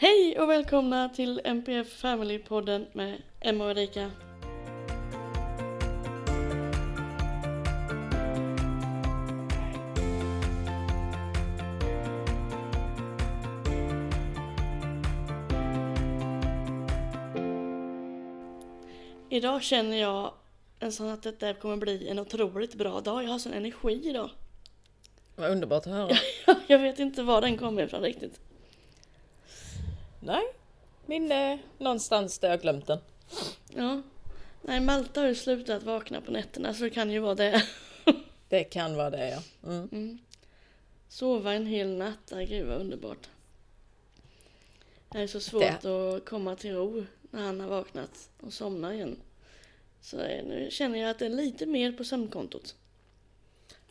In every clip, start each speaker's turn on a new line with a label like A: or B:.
A: Hej och välkomna till MPF Family-podden med Emma och Erika. Idag känner jag en sån att detta kommer bli en otroligt bra dag. Jag har sån energi idag.
B: Vad underbart att höra.
A: Jag vet inte var den kommer ifrån riktigt.
B: Nej, min eh, någonstans där jag glömt den.
A: Ja. Nej, Malta har ju slutat vakna på nätterna så det kan ju vara det.
B: Det kan vara det ja. Mm.
A: Mm. Sova en hel natt, ah, gud vad underbart. Det är så svårt att komma till ro när han har vaknat och somna igen. Så eh, nu känner jag att det är lite mer på sömnkontot.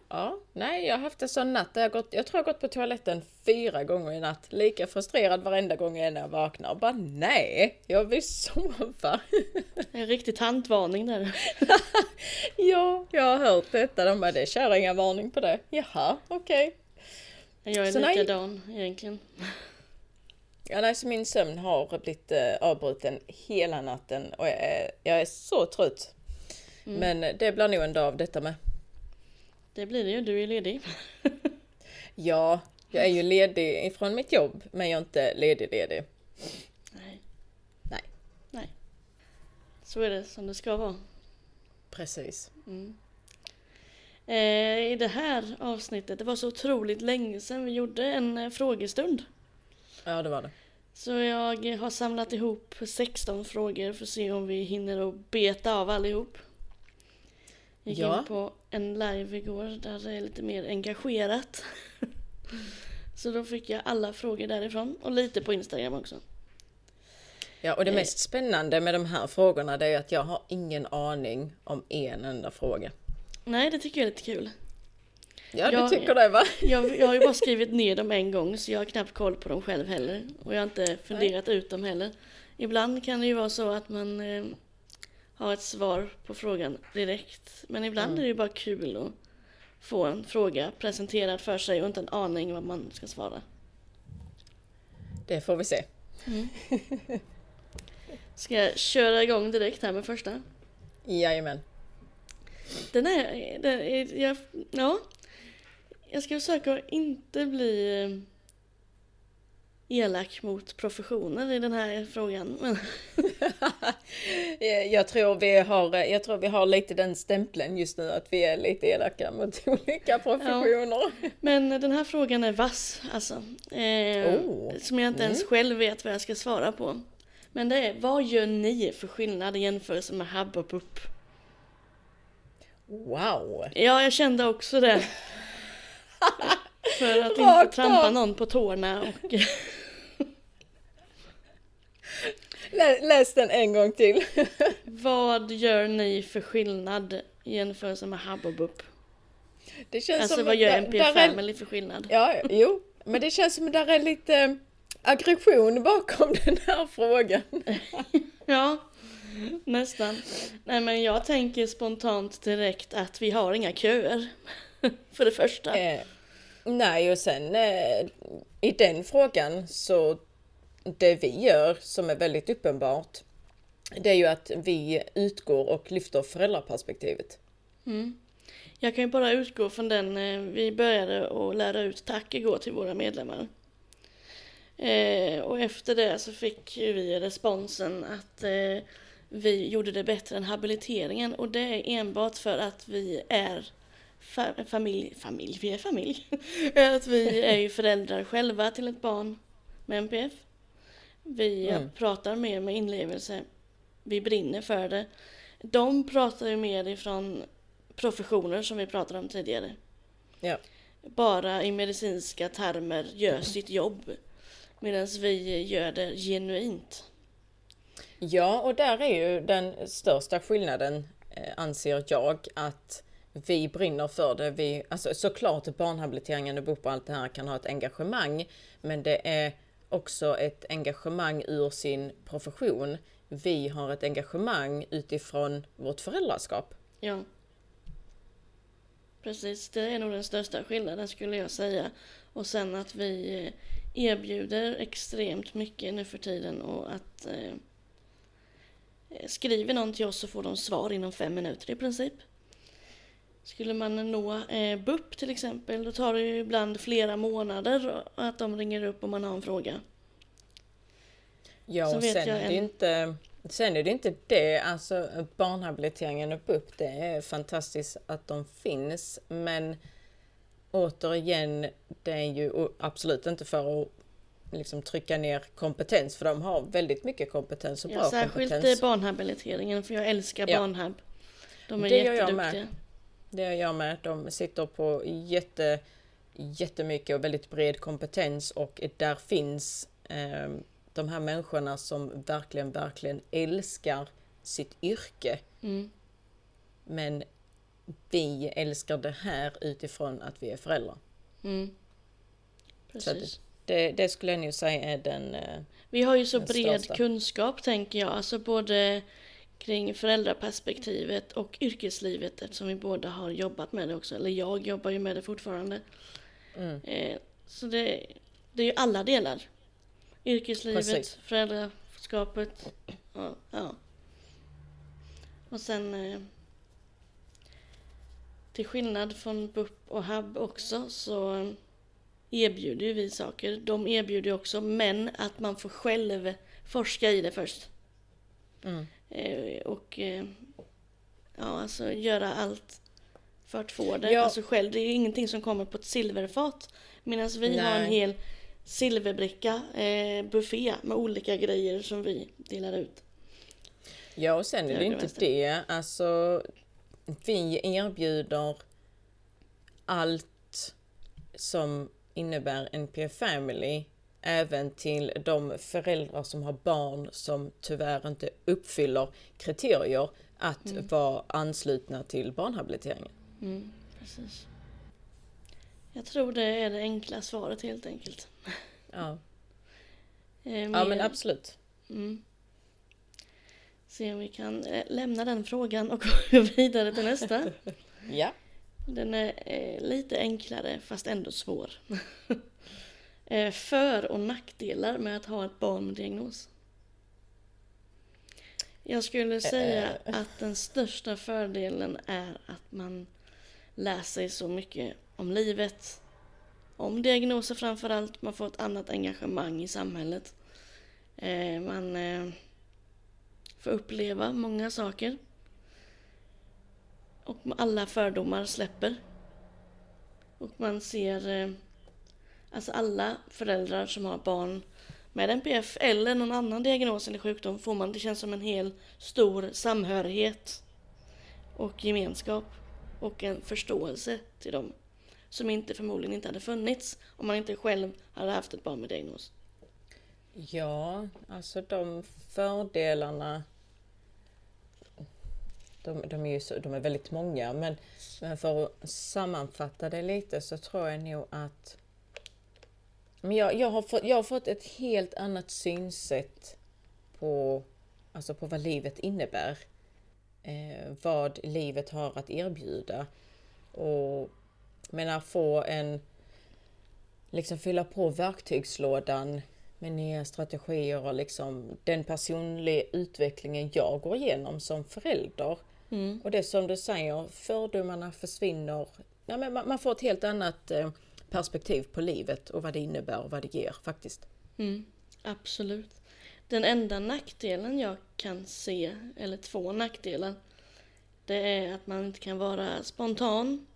B: Ja, nej jag har haft en sån natt där jag gått, jag tror jag har gått på toaletten fyra gånger i natt. Lika frustrerad varenda gång jag är när jag vaknar och bara nej, jag vill sova.
A: En riktig tantvarning där.
B: ja, jag har hört detta. De bara det är kärringavarning på det. Jaha, okej.
A: Jag är
B: Så nej.
A: likadan egentligen.
B: Ja, nej, så min sömn har blivit eh, avbruten hela natten och jag är, jag är så trött.
A: Mm.
B: Men det blir nog en dag av detta med.
A: Det blir det ju, du är ledig.
B: Ja, jag är ju ledig ifrån mitt jobb, men jag är inte ledig ledig.
A: Nej.
B: Nej.
A: Nej. Så är det som det ska vara.
B: Precis.
A: Mm. Eh, I det här avsnittet, det var så otroligt länge sedan vi gjorde en eh, frågestund.
B: Ja, det var det.
A: Så jag har samlat ihop 16 frågor för att se om vi hinner att beta av allihop. Gick
B: Ja.
A: in på en live igår där det är lite mer engagerat. Så då fick jag alla frågor därifrån och lite på Instagram också.
B: Ja, och det
A: Eh.
B: mest spännande med de här frågorna det är att jag har ingen aning om en enda fråga.
A: Nej, det tycker jag är lite kul.
B: Ja,
A: Ja,
B: du tycker det va?
A: Jag, jag har ju bara skrivit ner dem en gång så jag har knappt koll på dem själv heller. Och jag har inte funderat ut dem heller. Ibland kan det ju vara så att man har ett svar på frågan direkt. Men ibland
B: Mm.
A: är det ju bara kul att få en fråga presenterad för sig och inte en aning vad man ska svara.
B: Det får vi se.
A: Ska jag köra igång direkt här med första?
B: Jajamän.
A: Den är, den är jag, ja. Jag ska försöka att inte bli eh, elak mot professioner i den här frågan. Men,
B: Jag tror, vi har, jag tror vi har lite den stämpeln just nu att vi är lite elaka mot olika professioner.
A: men den här frågan är vass alltså. Eh,
B: Oh.
A: Som jag inte ens
B: Mm.
A: själv vet vad jag ska svara på. Men det är, vad gör ni för skillnad i jämförelse med Hub och Pup?
B: Wow!
A: Ja, jag kände också det. för att inte trampa någon på tårna och
B: Lä, läs den en gång till.
A: Vad gör ni för skillnad i jämförelse med Hub och Bup?
B: Det känns
A: Alltså
B: som
A: vad gör MP
B: är-
A: Family för skillnad?
B: Ja, jo, men det känns som att där är lite aggression bakom den här frågan.
A: Ja, nästan. Nej men jag tänker spontant direkt att vi har inga köer. för det första.
B: Eh, nej, och sen eh, i den frågan så det vi gör som är väldigt uppenbart det är ju att vi utgår och lyfter föräldraperspektivet.
A: Mm. Jag kan ju bara utgå från den, eh, vi började att lära ut tack igår till våra medlemmar. Eh, och efter det så fick ju vi responsen att eh, vi gjorde det bättre än habiliteringen och det är enbart för att vi är fa- familj, familj, vi är familj. att vi är ju föräldrar själva till ett barn med MPF. Vi
B: Mm.
A: pratar mer med inlevelse. Vi brinner för det. De pratar ju mer ifrån professioner som vi pratade om tidigare.
B: Ja.
A: Bara i medicinska termer gör sitt jobb. Medan vi gör det genuint.
B: Ja, och där är ju den största skillnaden eh, anser jag att vi brinner för det. Vi, alltså såklart barnhabiliteringen och BUP och allt det här kan ha ett engagemang, men det är också ett engagemang ur sin profession. Vi har ett engagemang utifrån vårt föräldraskap.
A: Ja. Precis, det är nog den största skillnaden skulle jag säga. Och sen att vi eh, erbjuder extremt mycket nu för tiden och att eh, eh, skriver någon till oss så får de svar inom fem minuter i princip. Skulle man nå eh, BUP till exempel, då tar det ju ibland flera månader att de ringer upp om man har en fråga.
B: Ja, och sen är, det inte, sen är det inte det, alltså barnhabiliteringen och BUP, det är fantastiskt att de finns, men återigen, det är ju absolut inte för att liksom trycka ner kompetens för de har väldigt mycket kompetens och
A: ja,
B: bra
A: särskilt
B: kompetens.
A: Särskilt barnhabiliteringen för jag älskar ja. barnhab. De är
B: det
A: jätteduktiga.
B: Gör jag med. Det gör jag med. De sitter på jätte, jättemycket och väldigt bred kompetens och där finns eh, de här människorna som verkligen, verkligen älskar sitt yrke.
A: Mm.
B: Men vi älskar det här utifrån att vi är föräldrar.
A: Mm. Precis.
B: Det, det, skulle jag nog säga är den eh,
A: Vi har ju så bred största. kunskap tänker jag, alltså både kring föräldraperspektivet och yrkeslivet eftersom vi båda har jobbat med det också, eller jag jobbar ju med det fortfarande.
B: Mm.
A: Eh, så det, det är ju alla delar. Yrkeslivet, Precis. föräldraskapet. Ja, ja. Och sen eh, till skillnad från BUP och HUB också så erbjuder ju vi saker. De erbjuder också, men att man får själv forska i det först.
B: Mm.
A: Eh, och eh, ja, alltså göra allt för att få det. Ja. Alltså själv, det är ju ingenting som kommer på ett silverfat. Medan vi Nej. har en hel silverbricka, eh, buffé med olika grejer som vi delar ut.
B: Ja, och sen är det inte det. Alltså, vi erbjuder allt som innebär NPF Family även till de föräldrar som har barn som tyvärr inte uppfyller kriterier att mm. vara anslutna till barnhabiliteringen.
A: Mm, precis. Jag tror det är det enkla svaret helt enkelt.
B: Ja,
A: eh,
B: ja men absolut.
A: Mm. Se om vi kan eh, lämna den frågan och gå vidare till nästa.
B: ja.
A: Den är eh, lite enklare fast ändå svår. Eh, för och nackdelar med att ha ett barn med diagnos? Jag skulle säga uh. att den största fördelen är att man lär sig så mycket om livet. Om diagnoser framförallt. Man får ett annat engagemang i samhället. Eh, man eh, får uppleva många saker. Och alla fördomar släpper. Och man ser Alltså alla föräldrar som har barn med NPF eller någon annan diagnos eller sjukdom får man, det känns som en hel stor samhörighet och gemenskap och en förståelse till dem som inte förmodligen inte hade funnits om man inte själv hade haft ett barn med diagnos.
B: Ja, alltså de fördelarna de, de, är ju så, de är väldigt många men, men för att sammanfatta det lite så tror jag nog att men jag, jag, har fått, jag har fått ett helt annat synsätt på, alltså på vad livet innebär. Eh, vad livet har att erbjuda. Och menar få en, liksom fylla på verktygslådan med nya strategier och liksom den personliga utvecklingen jag går igenom som förälder.
A: Mm.
B: Och det som du säger, fördomarna försvinner. Ja, men man, man får ett helt annat eh, perspektiv på livet och vad det innebär och vad det ger faktiskt.
A: Mm, absolut. Den enda nackdelen jag kan se, eller två nackdelar, det är att man inte kan vara spontan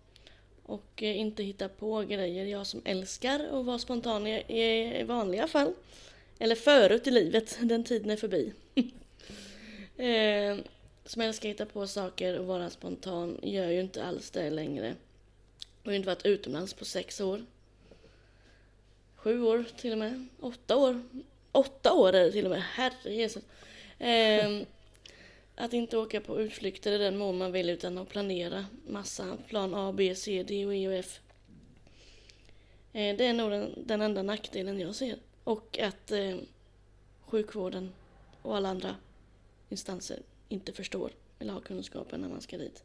A: och eh, inte hitta på grejer. Jag som älskar att vara spontan i, vanliga fall, eller förut i livet, den tiden är förbi. Eh, som älskar att hitta på saker och vara spontan gör ju inte alls det längre. Jag har inte varit utomlands på sex år. Sju år till och med. Åtta år. Åtta år är det till och med. Herre Jesus. Eh, att inte åka på utflykter i den mån man vill utan att planera massa plan A, B, C, D, och E och F. Eh, det är nog den, den enda nackdelen jag ser. Och att eh, sjukvården och alla andra instanser inte förstår eller har kunskapen när man ska dit.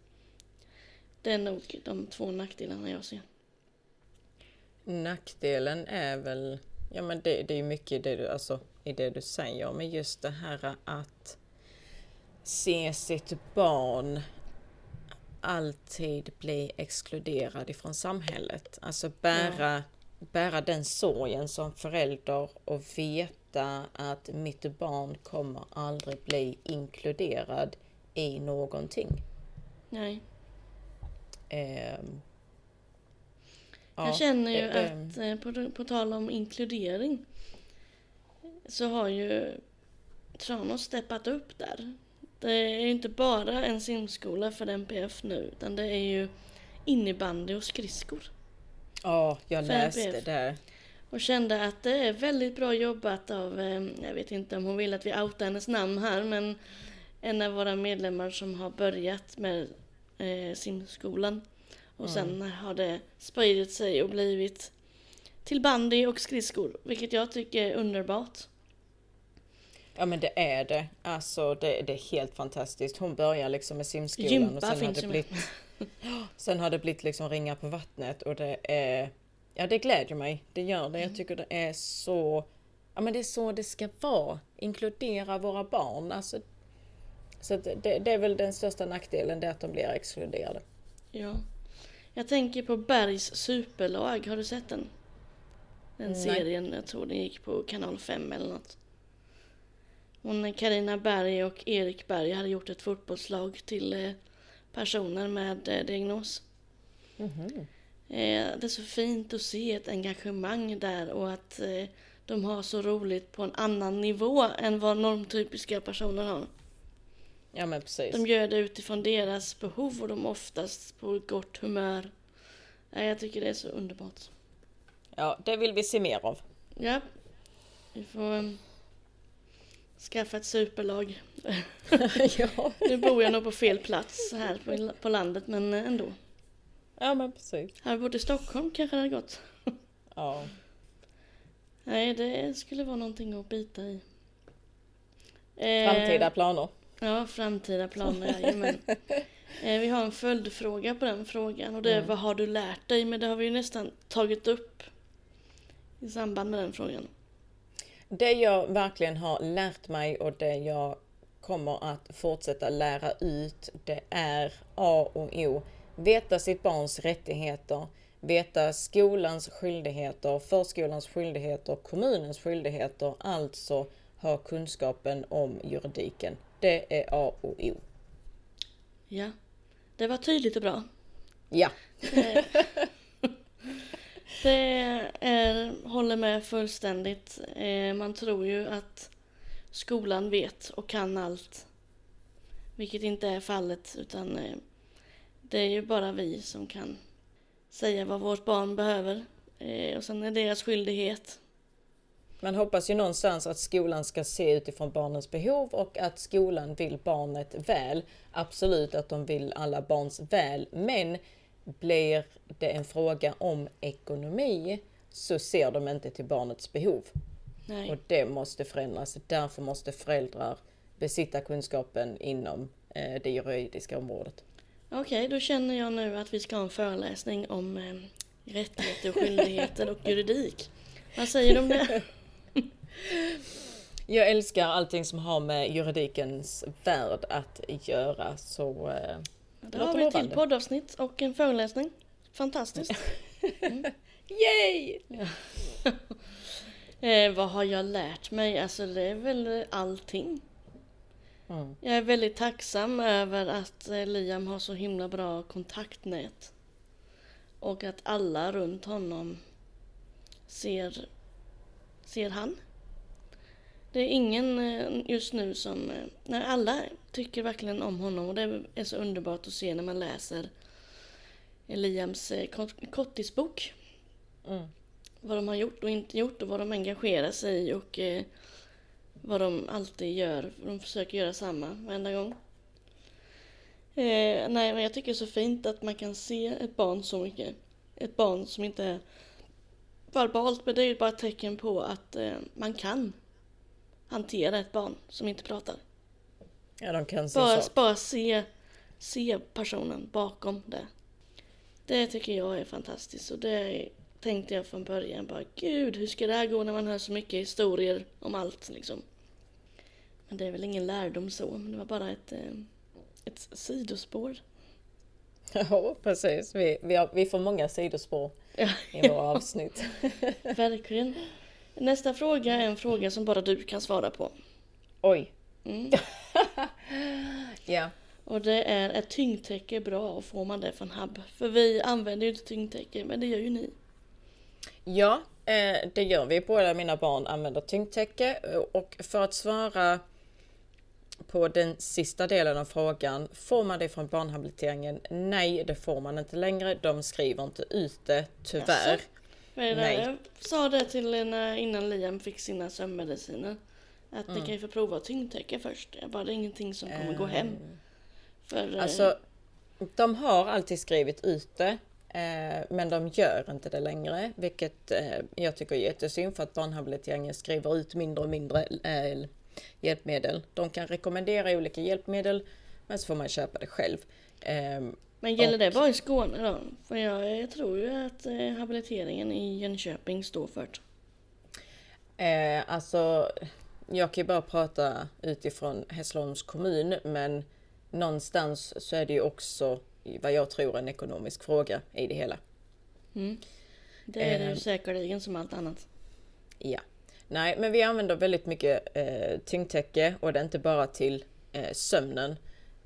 A: Det är nog de två nackdelarna jag ser.
B: Nackdelen är väl Ja men det, det är mycket det, du, alltså, i det du säger, men just det här att se sitt barn alltid bli exkluderad ifrån samhället. Alltså bära, bära den sorgen som förälder och veta att mitt barn kommer aldrig bli inkluderad i någonting.
A: Nej.
B: Ehm,
A: Jag
B: ja,
A: känner ju
B: det-
A: att, eh, på, på tal om inkludering, så har ju Tranås steppat upp där. Det är ju inte bara en simskola för NPF nu, utan det är ju innebandy och skridskor.
B: Ja, jag läste
A: NPF.
B: det.
A: Och kände att det är väldigt bra jobbat av, eh, jag vet inte om hon vill att vi outar hennes namn här, men en av våra medlemmar som har börjat med eh, simskolan. Och sen har det spridit sig och blivit till bandy och skridskor, vilket jag tycker är underbart.
B: Ja men det är det. Alltså det, det är helt fantastiskt. Hon börjar liksom med simskolan
A: Gympa
B: och sen har det blivit... Sen har det blivit liksom ringa på vattnet och det är... Ja det glädjer mig. Det gör det. Jag tycker det är så... Ja men det är så det ska vara. Inkludera våra barn. Alltså, så det, det är väl den största nackdelen, det att de blir exkluderade.
A: Ja. Jag tänker på Bergs superlag, har du sett den? Den
B: Nej.
A: serien, jag tror den gick på kanal 5 eller något. Hon, Karina Berg och Erik Berg hade gjort ett fotbollslag till eh, personer med eh, diagnos.
B: Mhm.
A: Eh, det är så fint att se ett engagemang där och att de har så roligt på en annan nivå än vad normtypiska personer har.
B: Ja men precis.
A: De gör det utifrån deras behov och de är oftast på gott humör. Ja, jag tycker det är så underbart.
B: Ja det vill vi se mer av.
A: Ja, vi får um, skaffa ett superlag.
B: ja.
A: Nu bor jag nog på fel plats här på, på landet men eh, ändå.
B: ja men precis.
A: Hade jag bott i Stockholm kanske det hade gått.
B: Ja.
A: Nej, det skulle vara någonting att bita i. Eh,
B: Framtida planer.
A: Ja, framtida planer, jajamän. Eh, vi har en följdfråga på den frågan och det är
B: Mm.
A: vad har du lärt dig? Men det har vi ju nästan tagit upp i samband med den frågan.
B: Det jag verkligen har lärt mig och det jag kommer att fortsätta lära ut, det är A och O. Veta sitt barns rättigheter, veta skolans skyldigheter, förskolans skyldigheter, kommunens skyldigheter, alltså ha kunskapen om juridiken. Det är A och O.
A: Ja, det var tydligt och bra.
B: Ja,
A: Det är, håller med fullständigt. Eh, man tror ju att skolan vet och kan allt. Vilket inte är fallet utan eh, det är ju bara vi som kan säga vad vårt barn behöver. Eh, och sen är det deras skyldighet.
B: Man hoppas ju någonstans att skolan ska se utifrån barnens behov och att skolan vill barnet väl. Absolut att de vill alla barns väl, men blir det en fråga om ekonomi så ser de inte till barnets behov.
A: Nej.
B: Och det måste förändras. Därför måste föräldrar besitta kunskapen inom eh, det juridiska området.
A: Okej, då känner jag nu att vi ska ha en föreläsning om eh, rättigheter och skyldigheter och juridik. Vad säger du om det?
B: Jag älskar allting som har med juridikens värld att göra. Så eh,
A: Då har vi ett till poddavsnitt och en föreläsning. Fantastiskt.
B: yay!
A: Eh, vad har jag lärt mig? Alltså det är väl allting.
B: Mm.
A: Jag är väldigt tacksam över att eh, Liam har så himla bra kontaktnät. Och att alla runt honom ser, ser han. Det är ingen eh, just nu som... eh, Nej, alla tycker verkligen om honom och det är så underbart att se när man läser Liams eh, kort- korttidsbok.
B: Mm.
A: Vad de har gjort och inte gjort och vad de engagerar sig i och vad de alltid gör. De försöker göra samma varenda gång. Eh, nej, men jag tycker det är så fint att man kan se ett barn så mycket. Ett barn som inte är verbalt, men det är ju bara ett tecken på att eh, man kan hantera ett barn som inte pratar.
B: Ja, de kan sin
A: Bara, bara se, se personen bakom det. Det tycker jag är fantastiskt och det tänkte jag från början bara gud hur ska det här gå när man hör så mycket historier om allt liksom. Men det är väl ingen lärdom så, men det var bara ett, eh, ett sidospår.
B: Ja, precis. Vi, vi, har, vi får många sidospår
A: Ja,
B: i våra avsnitt.
A: verkligen. Nästa fråga är en fråga som bara du kan svara på.
B: Oj.
A: Mm.
B: Ja.
A: Och det är, är tyngdtäcke bra och får man det från HUB? För vi använder ju inte tyngdtäcke, men det gör ju ni.
B: Ja, eh, det gör vi. Båda mina barn använder tyngdtäcke och för att svara på den sista delen av frågan. Får man det från barnhabiliteringen? Nej, det får man inte längre. De skriver inte ut det, tyvärr.
A: Jaså?
B: Nej.
A: Jag sa det till när, innan Liam fick sina sömnmediciner. Att
B: Mm.
A: ni kan ju få prova tyngdtäcke först. Jag bara, det är ingenting som kommer gå hem. För, eh,
B: Alltså, de har alltid skrivit ut det. Eh, men de gör inte det längre, vilket eh, jag tycker är jättesynd för att barnhabiliteringen skriver ut mindre och mindre eh, hjälpmedel. De kan rekommendera olika hjälpmedel, men så får man köpa det själv. Eh,
A: men gäller
B: och-
A: det bara i Skåne då? För jag, jag tror ju att eh, habiliteringen i Jönköping står för det.
B: Eh, alltså, jag kan ju bara prata utifrån Hässleholms kommun, men någonstans så är det ju också vad jag tror en ekonomisk fråga i det hela.
A: Mm. Det är det ju
B: Ehm.
A: säkerligen som allt annat.
B: Ja. Nej, men vi använder väldigt mycket eh, tyngdtäcke och det är inte bara till eh, sömnen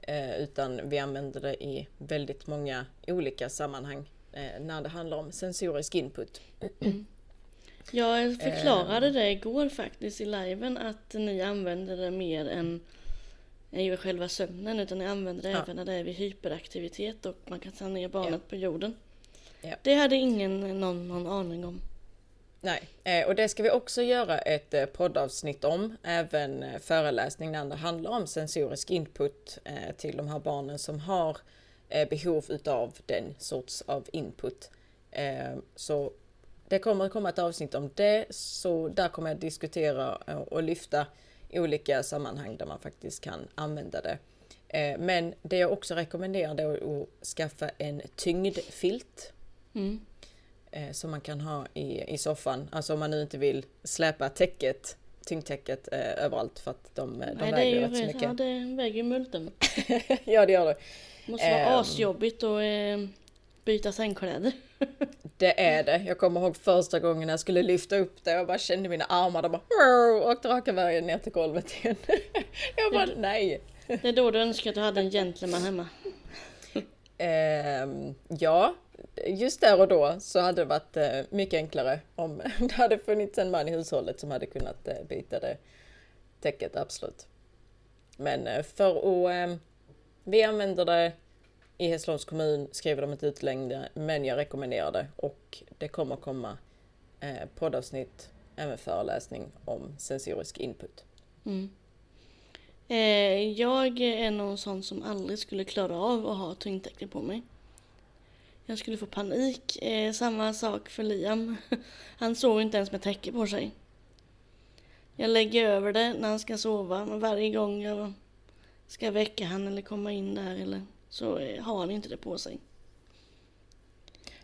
B: eh, utan vi använder det i väldigt många olika sammanhang eh, när det handlar om sensorisk input.
A: Jag förklarade det igår faktiskt i liven att ni använder det mer än i själva sömnen utan ni använder det
B: Ja.
A: även när det är vid hyperaktivitet och man kan ta ner barnet på jorden.
B: Ja.
A: Det hade ingen någon, någon aning om.
B: Nej, eh, och det ska vi också göra ett eh, poddavsnitt om, även eh, föreläsning när det handlar om sensorisk input eh, till de här barnen som har eh, behov utav den sorts av input. Eh, Så det kommer att komma ett avsnitt om det, så där kommer jag diskutera eh, och lyfta olika sammanhang där man faktiskt kan använda det. Eh, Men det jag också rekommenderar det är att skaffa en tyngdfilt
A: Mm
B: eh, som man kan ha i, i soffan. Alltså om man nu inte vill släpa täcket, tyngdtäcket eh, överallt för att de, eh, de
A: Nej, det
B: väger
A: ju
B: rätt så mycket.
A: ja, det väger ju multen.
B: ja det gör det.
A: måste vara
B: Ehm.
A: asjobbigt att eh, byta sängkläder.
B: Det är det. Jag kommer ihåg första gången jag skulle lyfta upp det och bara kände mina armar, de bara åkte raka vägen ner till golvet igen. jag bara nej.
A: Det är då du önskar att du hade en gentleman hemma.
B: Ehm, ja, just där och då så hade det varit eh, mycket enklare om det hade funnits en man i hushållet som hade kunnat eh, byta det täcket, absolut. Men eh, för att... Vi använder det i Hässleholms kommun, skriver de inte ut längre, men jag rekommenderar det och det kommer komma poddavsnitt, även föreläsning om sensorisk input.
A: Mm. Jag är någon sån som aldrig skulle klara av att ha tyngdtäcke på mig. Jag skulle få panik. Eh, samma sak för Liam. Han sover inte ens med täcke på sig. Jag lägger över det när han ska sova, men varje gång jag ska väcka han eller komma in där eller så eh, har han inte det på sig.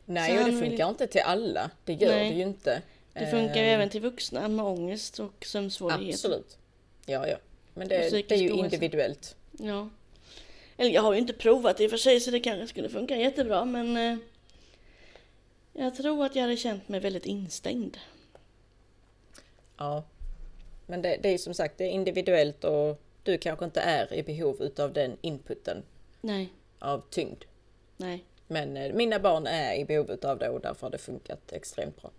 B: Nej,
A: Så
B: och det
A: han vill-
B: funkar inte till alla. Det gör
A: Nej.
B: det ju inte.
A: Det funkar ju
B: Ehm,
A: även till vuxna med ångest och sömnsvårigheter.
B: Absolut. Ja, ja. Men det, det är ju individuellt.
A: Ja. Eller jag har ju inte provat i och för sig så det kanske skulle funka jättebra men eh, jag tror att jag hade känt mig väldigt instängd.
B: Ja. Men det, det är ju som sagt det är individuellt och du kanske inte är i behov utav den inputen
A: Nej,
B: av tyngd.
A: nej.
B: Men eh, mina barn är i behov utav det och därför har det funkat extremt bra.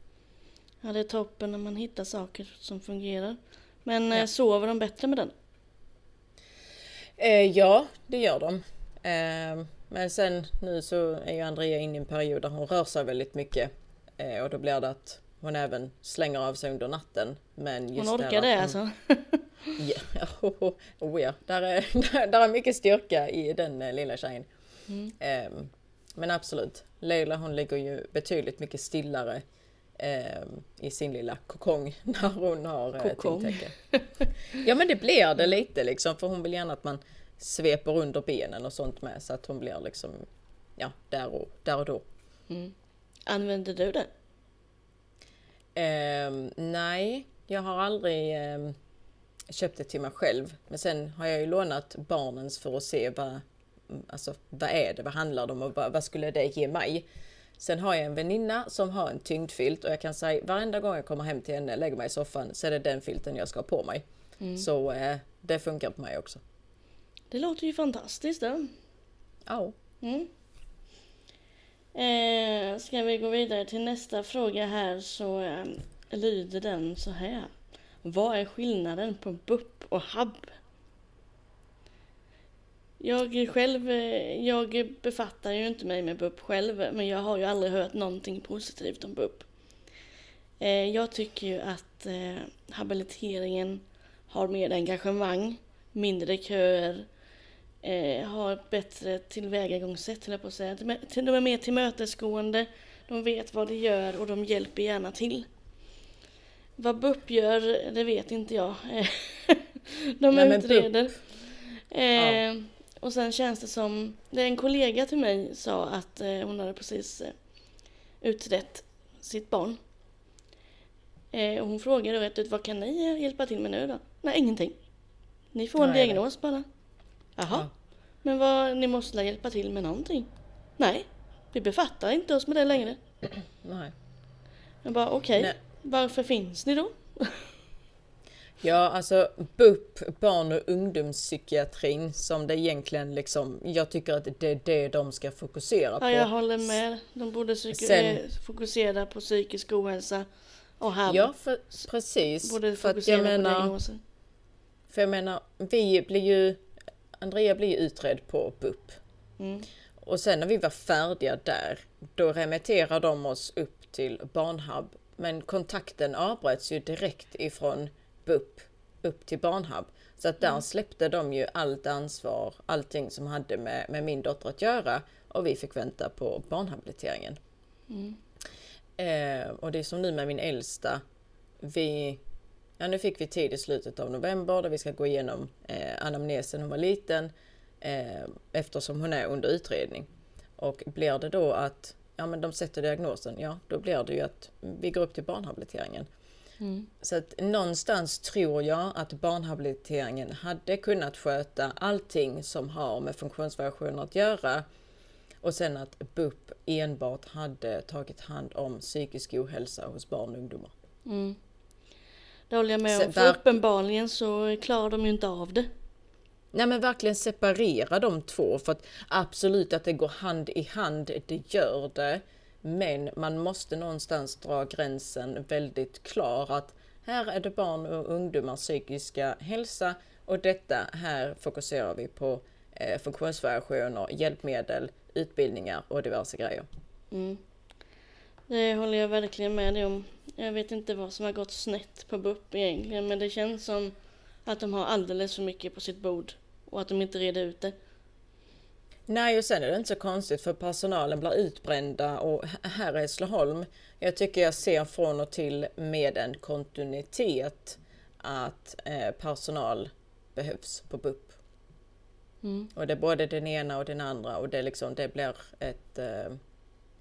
A: Ja, det är toppen när man hittar saker som fungerar. Men eh,
B: Ja.
A: sover de bättre med den?
B: Eh, ja, det gör de. Eh, men sen nu så är ju Andrea inne i en period där hon rör sig väldigt mycket. Eh, och då blir det att hon även slänger av sig under natten. Men just
A: Hon orkar det
B: hon-
A: alltså?
B: Ja, oh, oh, ja. Där, är, där, där är mycket styrka i den eh, lilla tjejen.
A: Mm.
B: Ehm, men absolut, Leila hon ligger ju betydligt mycket stillare ehm, i sin lilla kokong när hon har eh, tyngdtäcke. Ja men det blir det lite liksom för hon vill gärna att man sveper under benen och sånt med så att hon blir liksom ja, där och, där och då.
A: Mm. Använder du det?
B: Ehm, nej, jag har aldrig ehm, köpt det till mig själv. Men sen har jag ju lånat barnens för att se vad, alltså, vad är det, vad handlar det om och vad, vad skulle det ge mig? Sen har jag en väninna som har en tyngdfilt och jag kan säga varenda gång jag kommer hem till henne, lägger mig i soffan, så är det den filten jag ska ha på mig. Så eh, det funkar på mig också.
A: Det låter ju fantastiskt då.
B: Ja.
A: Mm. Eh, ska vi gå vidare till nästa fråga här så eh, lyder den så här. Vad är skillnaden på BUP och HAB? Jag själv, eh, jag befattar ju inte mig med BUP själv men jag har ju aldrig hört någonting positivt om BUP. Eh, jag tycker ju att eh, habiliteringen har mer engagemang, mindre köer, har ett bättre tillvägagångssätt, till jag på att säga. De är, mer tillmötesgående, de vet vad de gör och de hjälper gärna till. Vad BUP gör, det vet inte jag. de
B: Nej,
A: utreder. Eh,
B: Ja.
A: Och sen känns det som, det är en kollega till mig sa att eh, hon hade precis eh, utrett sitt barn. Eh, och hon frågade rätt ut, vad kan ni hjälpa till med nu då? Nej, ingenting. Ni får en
B: Nej,
A: diagnos bara. Jaha.
B: Ja.
A: Men vad, ni måste hjälpa till med någonting? Nej, vi befattar inte oss med det längre.
B: Nej.
A: Jag bara okej,
B: Nej.
A: varför finns ni då?
B: Ja, alltså BUP, barn och ungdomspsykiatrin, som det egentligen liksom, jag tycker att det är det de ska fokusera på.
A: Ja, jag håller med. De borde
B: Sen-
A: eh, fokusera på psykisk ohälsa och här
B: Ja, för, precis.
A: borde
B: För att
A: fokusera
B: jag
A: på
B: menar, för jag menar, vi blir ju, Andrea blir ju utredd på BUP.
A: Mm.
B: Och sen när vi var färdiga där, då remitterar de oss upp till Barnhub. Men kontakten avbröts ju direkt ifrån BUP upp till Barnhub. Så att där släppte de ju allt ansvar, allting som hade med, med min dotter att göra. Och vi fick vänta på barnhabiliteringen. Eh, och det är som nu med min äldsta. Vi, ja, nu fick vi tid i slutet av november där vi ska gå igenom eh, anamnesen hon var liten. Eh, eftersom hon är under utredning. Och blir det då att ja, men de sätter diagnosen, ja då blir det ju att vi går upp till barnhabiliteringen.
A: Mm.
B: Så att någonstans tror jag att barnhabiliteringen hade kunnat sköta allting som har med funktionsvariationer att göra. Och sen att BUP enbart hade tagit hand om psykisk ohälsa hos barn och ungdomar.
A: Mm. Det håller jag med om. För uppenbarligen så klarar de ju inte av det.
B: Nej men verkligen separera de två för att absolut att det går hand i hand, det gör det. Men man måste någonstans dra gränsen väldigt klar att här är det barn och ungdomars psykiska hälsa och detta här fokuserar vi på eh, funktionsvariationer, hjälpmedel, utbildningar och diverse grejer.
A: Mm. Det håller jag verkligen med dig om. Jag vet inte vad som har gått snett på BUP egentligen men det känns som att de har alldeles för mycket på sitt bord och att de inte reder ut det.
B: Nej, och sen är det inte så konstigt för personalen blir utbrända och här i Hässleholm, jag tycker jag ser från och till med en kontinuitet att eh, personal behövs på BUP.
A: Mm.
B: Och det är både den ena och den andra och det, liksom, det blir ett, eh,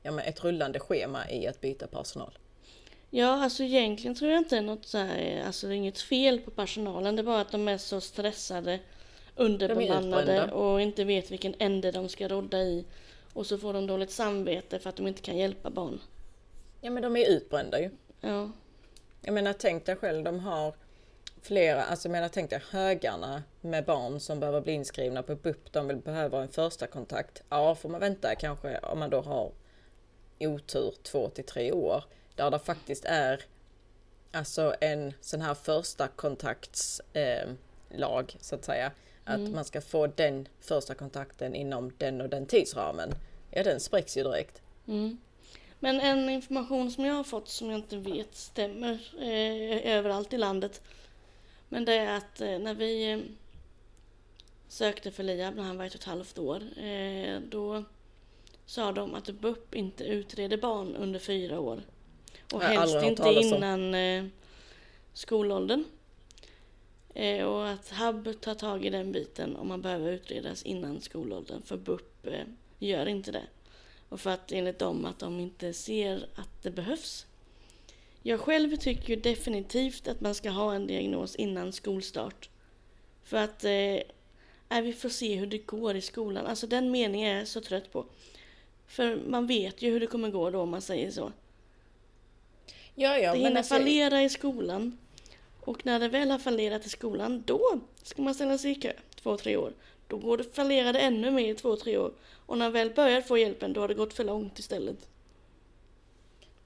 B: ja, men ett rullande schema i att byta personal.
A: Ja, alltså egentligen tror jag inte det är något så här, alltså det är inget fel på personalen. Det är bara att de är så stressade, underbemannade och inte vet vilken ände de ska rodda i. Och så får de dåligt samvete för att de inte kan hjälpa barn.
B: Ja men de är utbrända ju.
A: Ja,
B: Jag menar tänk dig själv, de har flera, alltså jag menar tänk dig högarna med barn som behöver bli inskrivna på BUP, de vill behöva en första kontakt. Ja, får man vänta kanske om man då har otur två till tre år. Där det faktiskt är alltså en sån här första kontakts eh, lag så att säga. Att man ska få den första kontakten inom den och den tidsramen. Ja, den spräcks ju direkt.
A: Mm. Men en information som jag har fått som jag inte vet stämmer eh, överallt i landet. Men det är att eh, när vi eh, sökte för Liab när han var ett och ett halvt år. Eh, då sa de att BUP inte utreder barn under fyra år. Och
B: Jag
A: helst inte innan eh, skolåldern. Eh, och att HUB tar tag i den biten om man behöver utredas innan skolåldern. För BUP eh, gör inte det. Och för att enligt dem att de inte ser att det behövs Jag själv tycker ju definitivt att man ska ha en diagnos innan skolstart. För att eh, vi får se hur det går i skolan. Alltså den meningen är jag så trött på. För man vet ju hur det kommer gå då om man säger så.
B: Ja, ja,
A: det hinner
B: alltså,
A: fallera i skolan. Och när det väl har fallerat i skolan, då ska man ställa sig i kö två, tre år. Då går det fallerade ännu mer i två, tre år. Och när man väl börjar få hjälpen, då har det gått för långt istället.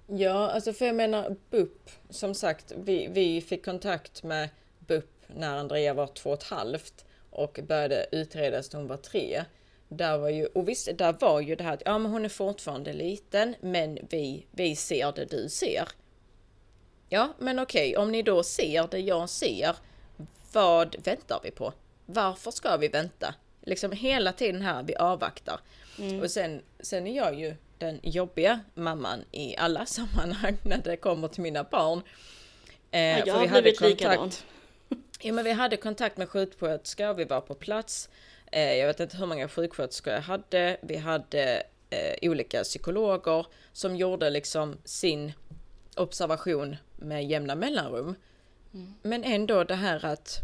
B: Ja, alltså för jag menar BUP, som sagt, vi, vi fick kontakt med BUP när Andrea var två och ett halvt och började utredas när hon var tre. Där var ju, och visst, där var ju det här att ja, men hon är fortfarande liten, men vi, vi ser det du ser. Ja, men okej, om ni då ser det jag ser, vad väntar vi på? Varför ska vi vänta? Liksom hela tiden här, vi avvaktar.
A: Mm.
B: Och sen, sen är jag ju den jobbiga mamman i alla sammanhang när det kommer till mina barn. Eh,
A: Ja, jag har blivit
B: kontakt-
A: likadan.
B: Ja, men vi hade kontakt med sjuksköterska och vi var på plats. Eh, jag vet inte hur många sjuksköterskor jag hade. Vi hade eh, olika psykologer som gjorde liksom sin observation med jämna mellanrum. Men ändå det här att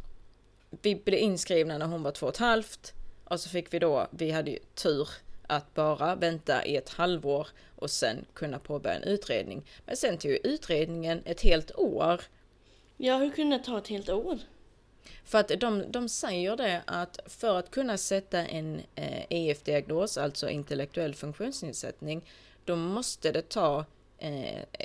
B: vi blev inskrivna när hon var två och ett halvt och så fick vi då, vi hade ju tur att bara vänta i ett halvår och sen kunna påbörja en utredning. Men sen tog ju utredningen ett helt år.
A: Ja, hur kunde det ta ett helt år?
B: För att de, de säger det att för att kunna sätta en eh, EF-diagnos, alltså intellektuell funktionsnedsättning, då måste det ta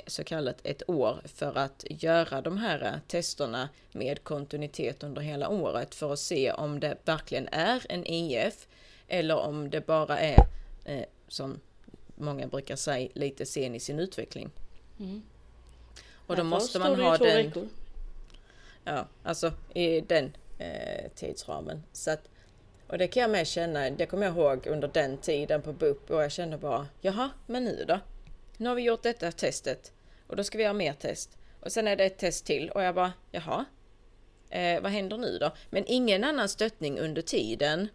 B: så kallat ett år för att göra de här eh, testerna med kontinuitet under hela året för att se om det verkligen är en EF eller om det bara är, eh, som många brukar säga, lite sen i sin utveckling. Och då måste man ha den...
A: veckor.
B: Ja, alltså i den eh, tidsramen. Så att, och det kan jag med känna, det kommer jag ihåg under den tiden på BUP och jag kände bara, jaha, men nu då? Nu har vi gjort detta testet och då ska vi göra mer test. Och sen är det ett test till och jag bara, jaha, eh, vad händer nu då? Men ingen annan stöttning under tiden.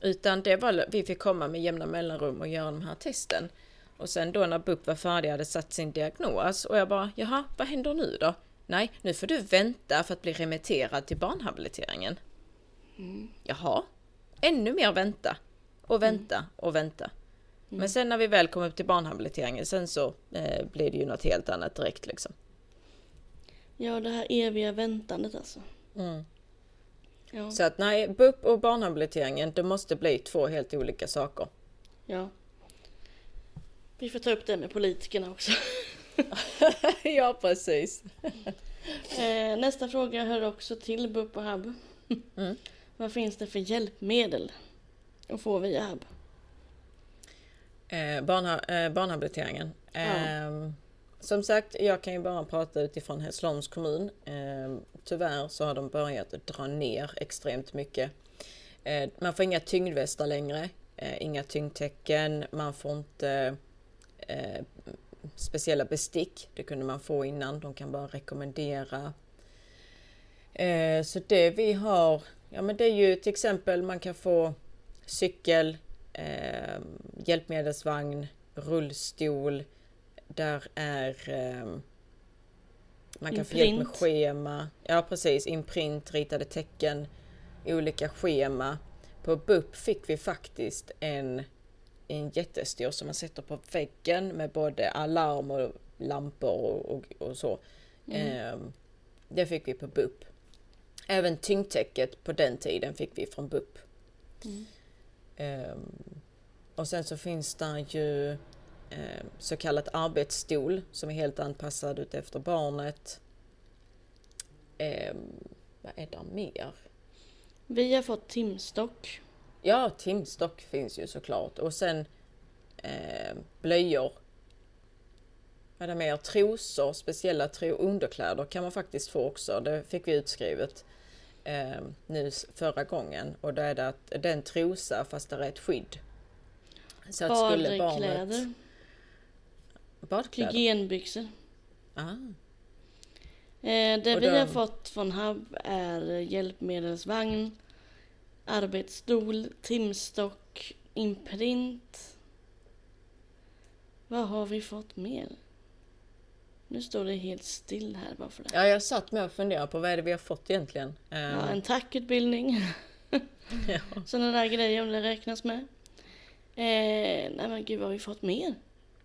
B: Utan det var, vi fick komma med jämna mellanrum och göra de här testen. Och sen då när BUP var färdig hade satt sin diagnos och jag bara, jaha, vad händer nu då? Nej, nu får du vänta för att bli remitterad till barnhabiliteringen. Jaha, ännu mer vänta och vänta och vänta. Men sen när vi väl kom upp till barnhabiliteringen, sen så eh, blev det ju något helt annat direkt liksom.
A: Ja, det här eviga väntandet alltså.
B: Mm.
A: Ja,
B: Så att nej, BUP och barnhabiliteringen, det måste bli två helt olika saker.
A: ja. Vi får ta upp det med politikerna också.
B: ja, precis.
A: Eh, nästa fråga hör också till BUP och HAB.
B: Mm.
A: Vad finns det för hjälpmedel att få via HAB?
B: Eh, barnha eh, barnhabiliteringen. Eh, som sagt, jag kan ju bara prata utifrån Hässleholms kommun. Eh, tyvärr så har de börjat dra ner extremt mycket. Eh, man får inga tyngdvästar längre, eh, inga tyngdtecken, man får inte eh, speciella bestick. Det kunde man få innan, de kan bara rekommendera. Så det vi har, ja men det är ju till exempel man kan få cykel, eh, hjälpmedelsvagn, rullstol. Där är... Eh, man kan få hjälp med schema. Ja precis, imprint, ritade tecken, olika schema. På BUP fick vi faktiskt en, en jättestor som man sätter på väggen med både alarm och lampor och, och, och så. Eh, det fick vi på BUP. Även tyngdtäcket på den tiden fick vi från BUP. Ehm, och sen så finns det ju eh, så kallat arbetsstol som är helt anpassad ut efter barnet. Ehm, vad är det mer?
A: Vi har fått timstock.
B: Ja, timstock finns ju såklart och sen eh, blöjor. Vad är det mer? Trosor, speciella tro underkläder kan man faktiskt få också. Det fick vi utskrivet eh, nu förra gången och då är det att den trosa fast det är ett skydd. Så att skulle barnet... Badkläder?
A: Hygienbyxor.
B: Ah,
A: Eh, det
B: Och
A: vi
B: då-
A: har fått från HAB är hjälpmedelsvagn, arbetsstol, timstock, imprint. Vad har vi fått mer? Nu står det helt still här bara för det.
B: Ja, jag satt med och funderade på vad är det vi har fått egentligen.
A: Ja,
B: Ehm,
A: en tackutbildning.
B: ja.
A: Sådana där grejer om det räknas med. Eh, nej men gud vad har vi fått mer?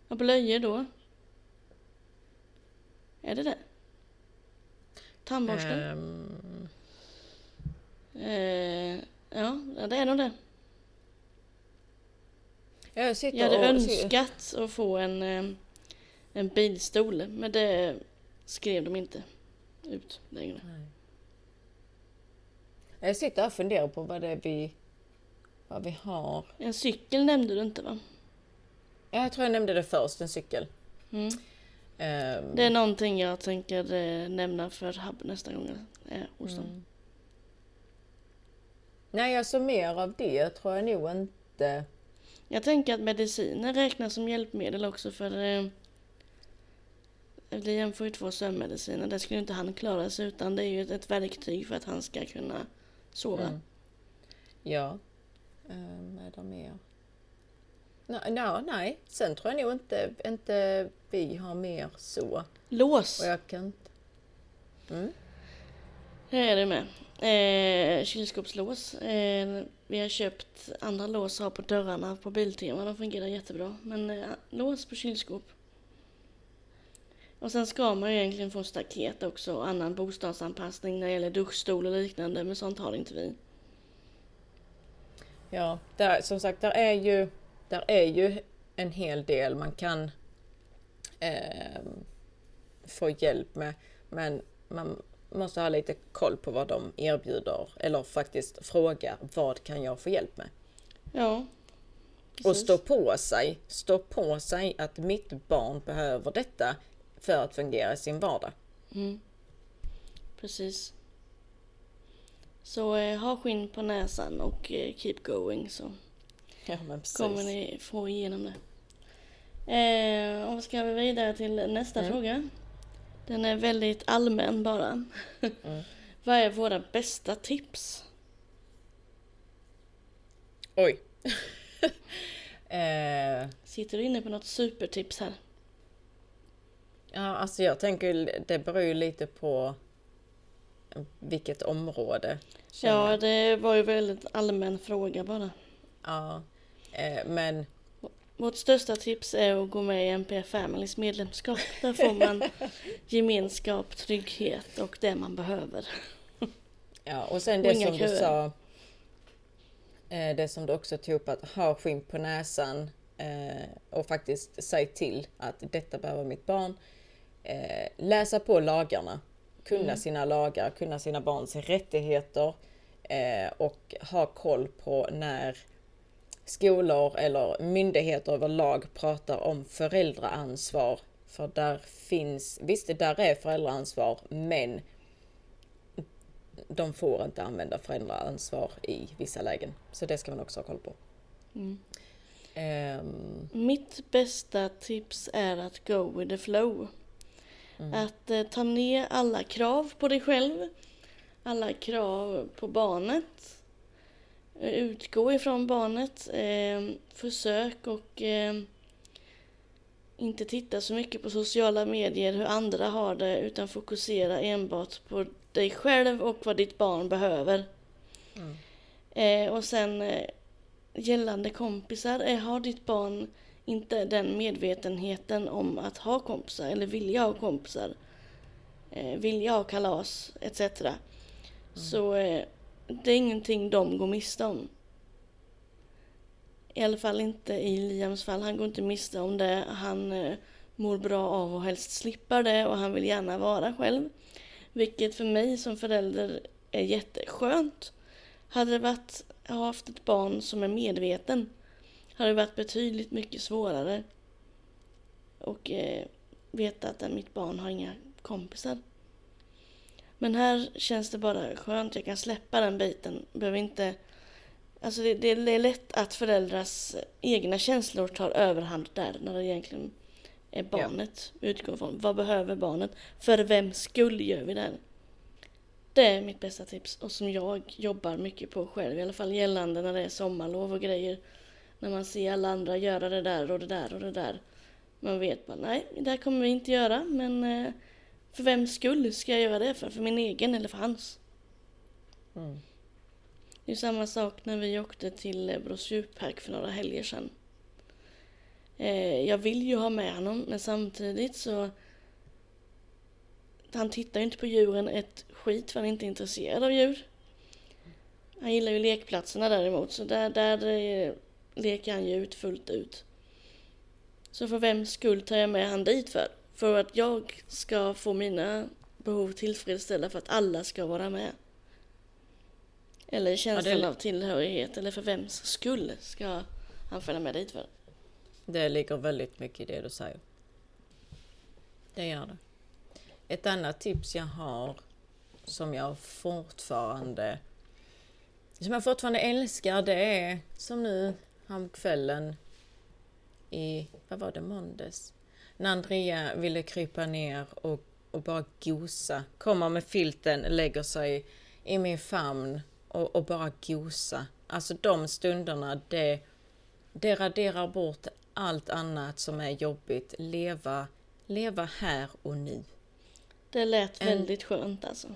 A: Ja, blöjor då? Är det det? Tandborste?
B: Ehm,
A: Eh, ja, det är nog det.
B: jag
A: Jag hade önskat att få en, eh, en bilstol, men det skrev de inte ut längre.
B: Nej. Jag sitter här och funderar på vad det är vi, vad vi har.
A: En cykel nämnde du inte va?
B: Ja, Jag tror jag nämnde det först, en cykel.
A: Mm.
B: Ehm,
A: Det är någonting jag tänker eh, nämna för Hub nästa gång är hos dem.
B: mm. Nej, alltså mer av det tror jag nog inte.
A: Jag tänker att mediciner räknas som hjälpmedel också för eh, Liam får ju två sömnmediciner. Det skulle inte han klara sig utan. Det är ju ett, ett verktyg för att han ska kunna sova.
B: Mm. Ja. Um, är det mer? Nej, no, nej, sen tror jag nog inte, inte vi har mer så.
A: Lås!
B: Och jag kan inte... Mm.
A: Det är det med. Eh, kylskåpslås. Eh, vi har köpt andra lås har på dörrarna på Biltema. De fungerar jättebra. Men eh, lås på kylskåp. Och sen ska man ju egentligen få staket också och annan bostadsanpassning när det gäller duschstol och liknande. Men sånt har inte vi.
B: Ja, där, som sagt, där är ju, där är ju en hel del man kan ehm, få hjälp med. Men man måste ha lite koll på vad de erbjuder eller faktiskt fråga vad kan jag få hjälp med?
A: Ja.
B: Och
A: precis.
B: stå på sig, stå på sig att mitt barn behöver detta för att fungera i sin vardag.
A: Mm. Precis. Så eh, ha skinn på näsan och eh, keep going så
B: Ja
A: kommer ni få igenom det. Eh, och ska vi vidare till nästa
B: Mm.
A: fråga. Den är väldigt allmän bara.
B: Mm.
A: Vad är våra bästa tips?
B: Oj. eh,
A: Sitter du inne på något supertips här?
B: Ja alltså jag tänker det beror ju lite på vilket område.
A: Ja,
B: jag.
A: det var ju väldigt allmän fråga bara.
B: ja. Eh, men
A: Vårt största tips är att gå med i NPF Families medlemskap. Där får man gemenskap, trygghet och det man behöver.
B: Ja, och sen
A: Och
B: det
A: inga
B: som du
A: köer.
B: sa. eh, Det som du också tog upp att ha skinn på näsan eh, och faktiskt säg till att detta behöver mitt barn. Eh, Läsa på lagarna, kunna
A: Mm.
B: sina lagar, kunna sina barns rättigheter eh, och ha koll på när skolor eller myndigheter överlag pratar om föräldraansvar. För där finns, visst det där är föräldraansvar men de får inte använda föräldraansvar i vissa lägen. Så det ska man också ha koll på.
A: Mm.
B: Ehm,
A: Mitt bästa tips är att go with the flow.
B: Mm.
A: Att eh, ta ner alla krav på dig själv. Alla krav på barnet. Eh, Utgå ifrån barnet. Eh, försök och eh, inte titta så mycket på sociala medier, hur andra har det, utan fokusera enbart på dig själv och vad ditt barn behöver.
B: Mm.
A: Eh, och sen eh, gällande kompisar, har ditt barn inte den medvetenheten om att ha kompisar eller vilja ha kompisar, eh, vilja ha kalas etc. Så eh, det är ingenting de går miste om. I alla fall inte i Liams fall. Han går inte miste om det. Han eh, mår bra av att helst slippa det och han vill gärna vara själv. Vilket för mig som förälder är jätteskönt. Hade det varit, haft ett barn som är medveten hade det varit betydligt mycket svårare. Och eh, veta att mitt barn har inga kompisar. Men här känns det bara skönt. Jag kan släppa den biten. Behöver inte... Alltså det, det, det är lätt att föräldrars egna känslor tar överhand där när det egentligen är barnet. Utgår från vad behöver barnet? För vem skull gör vi det? Det är mitt bästa tips och som jag jobbar mycket på själv. I alla fall gällande när det är sommarlov och grejer. När man ser alla andra göra det där och det där och det där. Man vet bara, nej, det här kommer vi inte göra, men eh, för vem skull ska jag göra det för? För min egen eller för hans?
B: Mm.
A: Det är samma sak när vi åkte till Ebbros djurpark för några helger sedan. Eh, jag vill ju ha med honom, men samtidigt så... Han tittar ju inte på djuren ett skit för han är inte intresserad av djur. Han gillar ju lekplatserna däremot, så där, där eh, leker han ju ut fullt ut. Så för vems skull tar jag med han dit för? För att jag ska få mina behov tillfredsställda för att alla ska vara med. Eller känslan
B: Ja, det-
A: av tillhörighet, eller för vems skull ska han följa med dit för?
B: Det ligger väldigt mycket i det du säger. Det gör det. Ett annat tips jag har som jag fortfarande som jag fortfarande älskar det är som nu kvällen i, vad var det, måndags? När Andrea ville krypa ner och, och bara gosa. Kommer med filten, lägger sig i min famn och, och bara gosa. Alltså de stunderna, det, det raderar bort allt annat som är jobbigt. Leva, leva här och nu.
A: Det lät
B: En-
A: väldigt skönt alltså.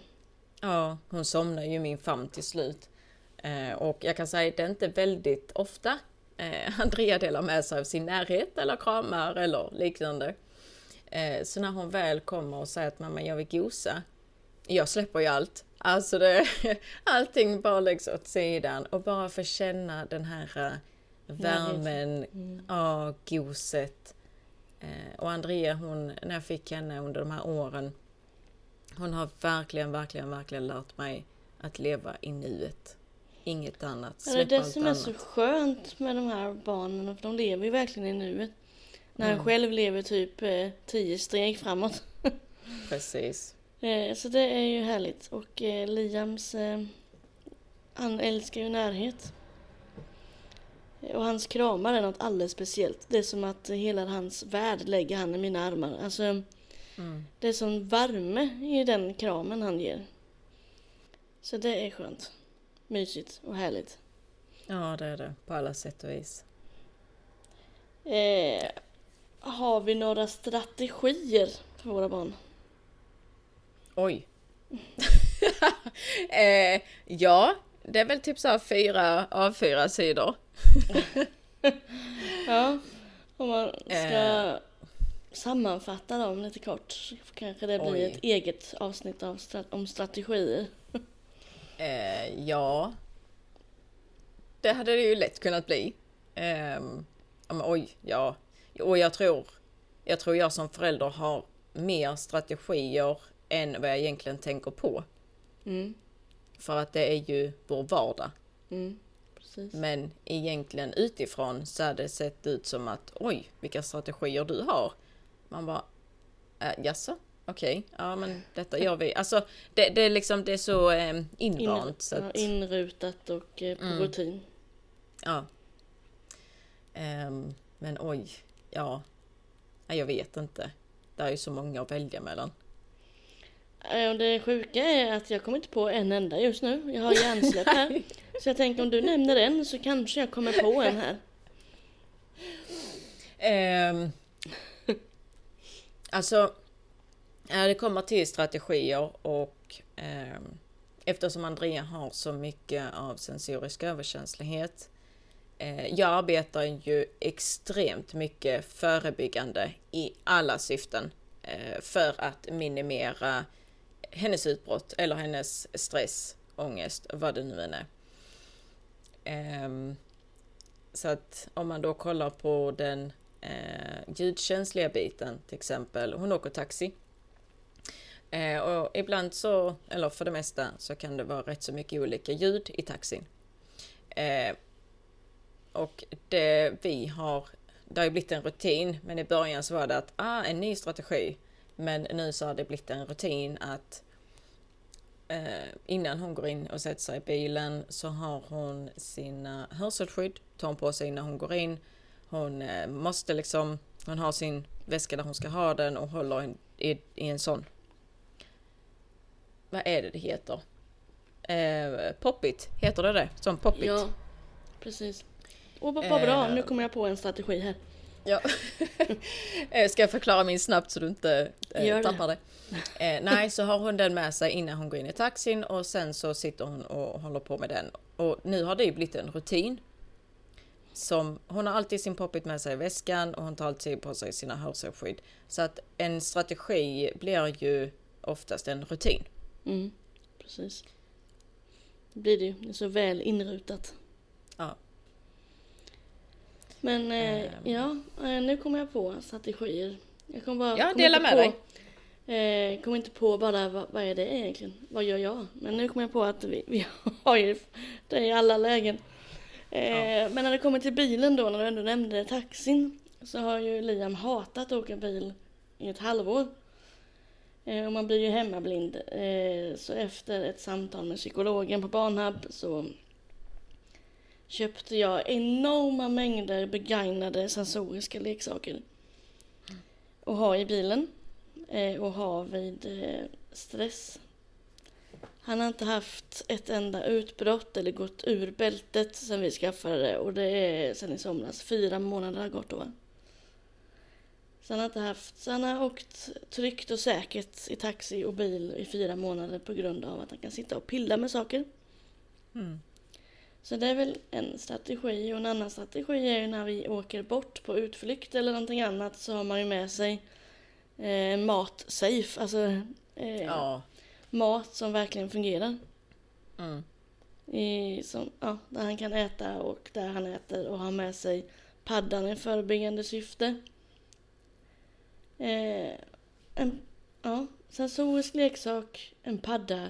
B: Ja, hon somnar ju i min famn till slut. Eh, och jag kan säga det är inte väldigt ofta eh, Andrea delar med sig av sin närhet eller kramar eller liknande. Eh, så när hon väl kommer och säger att mamma jag vill gosa. Jag släpper ju allt. Alltså det, allting bara läggs åt sidan och bara få känna den här eh, värmen, ja, goset. Eh, och Andrea hon, när jag fick henne under de här åren hon har verkligen, verkligen, verkligen lärt mig att leva i nuet. Inget annat.
A: Ja, det är det som är så skönt med de här barnen, för de lever ju verkligen i nuet. När han
B: Mm.
A: själv lever typ eh, tio steg framåt.
B: Precis.
A: Eh, så det är ju härligt. Och eh, Liams, eh, han älskar ju närhet. Och hans kramar är något alldeles speciellt. Det är som att hela hans värld lägger han i mina armar. Alltså,
B: Mm.
A: det är sån värme i den kramen han ger. Så det är skönt. Mysigt och härligt.
B: Ja, det är det. På alla sätt och vis.
A: Eh, har vi några strategier för våra barn?
B: Oj. eh, ja, det är väl typ så här fyra av fyra sidor.
A: Ja, om man ska
B: Eh.
A: sammanfatta dem lite kort så kanske det blir
B: Oj.
A: ett eget avsnitt av om strategier.
B: Eh, ja. Det hade det ju lätt kunnat bli. Ja, men oj, ja. Och jag tror, jag tror jag som förälder har mer strategier än vad jag egentligen tänker på.
A: Mm,
B: För att det är ju vår vardag.
A: mm.
B: Men egentligen utifrån så hade det sett ut som att oj, vilka strategier du har. Man bara, äh, jaså? Okej, ja men detta gör vi. Alltså det, det är liksom, det är så eh, invant. så
A: In, ja,
B: att,
A: inrutat och eh, på
B: Mm.
A: rutin.
B: ja. Ehm, men oj, ja. Nej, jag vet inte. Det är ju så många att välja mellan.
A: Eh, det sjuka är att jag kommer inte på en enda just nu. Jag har hjärnsläpp här. Så jag tänker om du nämner en så kanske jag kommer på en här.
B: Ehm, alltså, det kommer till strategier och eh, eftersom Andrea har så mycket av sensorisk överkänslighet. Eh, jag arbetar ju extremt mycket förebyggande i alla syften eh, för att minimera hennes utbrott eller hennes stress, ångest, vad det nu än är. Ehm, så att om man då kollar på den eh, ljudkänsliga biten till exempel. Hon åker taxi. Eh, och ibland så, eller för det mesta, så kan det vara rätt så mycket olika ljud i taxin. Eh, och det vi har, det har ju blivit en rutin, men i början så var det att, ah, en ny strategi. Men nu så har det blivit en rutin att eh, innan hon går in och sätter sig i bilen så har hon sina hörselskydd, tar hon på sig när hon går in. Hon eh, måste liksom, hon har sin väska där hon ska ha den och håller en, i, i en sån. Vad är det det heter? Eh, poppit, heter det det? Som poppit?
A: Ja, precis. Och vad bra,
B: Eh.
A: nu kommer jag på en strategi här.
B: Ja. Eh, ska jag förklara min snabbt så du inte eh,
A: Gör det.
B: tappar det? Eh, nej, så har hon den med sig innan hon går in i taxin och sen så sitter hon och håller på med den. Och nu har det ju blivit en rutin. Som, hon har alltid sin poppit med sig i väskan och hon tar alltid på sig sina hörselskydd. Så att en strategi blir ju oftast en rutin.
A: Mm, precis. Det blir det ju. Det är så väl inrutat.
B: Ja.
A: Men eh,
B: Ehm.
A: ja, eh, nu kommer jag på strategier. Jag kommer bara,
B: Ja, dela
A: inte
B: med
A: på, Eh, kommer inte på bara vad, vad är det egentligen? Vad gör jag? Men nu kommer jag på att vi, vi har ju det i alla lägen. Eh, Men när det kommer till bilen då, när du ändå nämnde taxin, så har ju Liam hatat att åka bil i ett halvår. Eh, och man blir ju hemmablind. Eh, så efter ett samtal med psykologen på Barnhub så köpte jag enorma mängder begagnade sensoriska leksaker. Och ha i bilen. Eh, och ha vid eh, stress. Han har inte haft ett enda utbrott eller gått ur bältet sen vi skaffade det och det är sen i somras. Fyra månader har gått då. Så han har inte haft, så han har åkt tryggt och säkert i taxi och bil i fyra månader på grund av att han kan sitta och pilla med saker.
B: Mm.
A: Så det är väl en strategi och en annan strategi är ju när vi åker bort på utflykt eller någonting annat så har man ju med sig eh, mat safe, alltså eh,
B: Ja.
A: mat som verkligen fungerar.
B: Mm.
A: I, som, ja, där han kan äta och där han äter och ha med sig paddan i förebyggande syfte. Eh, en ja, sensorisk leksak, en padda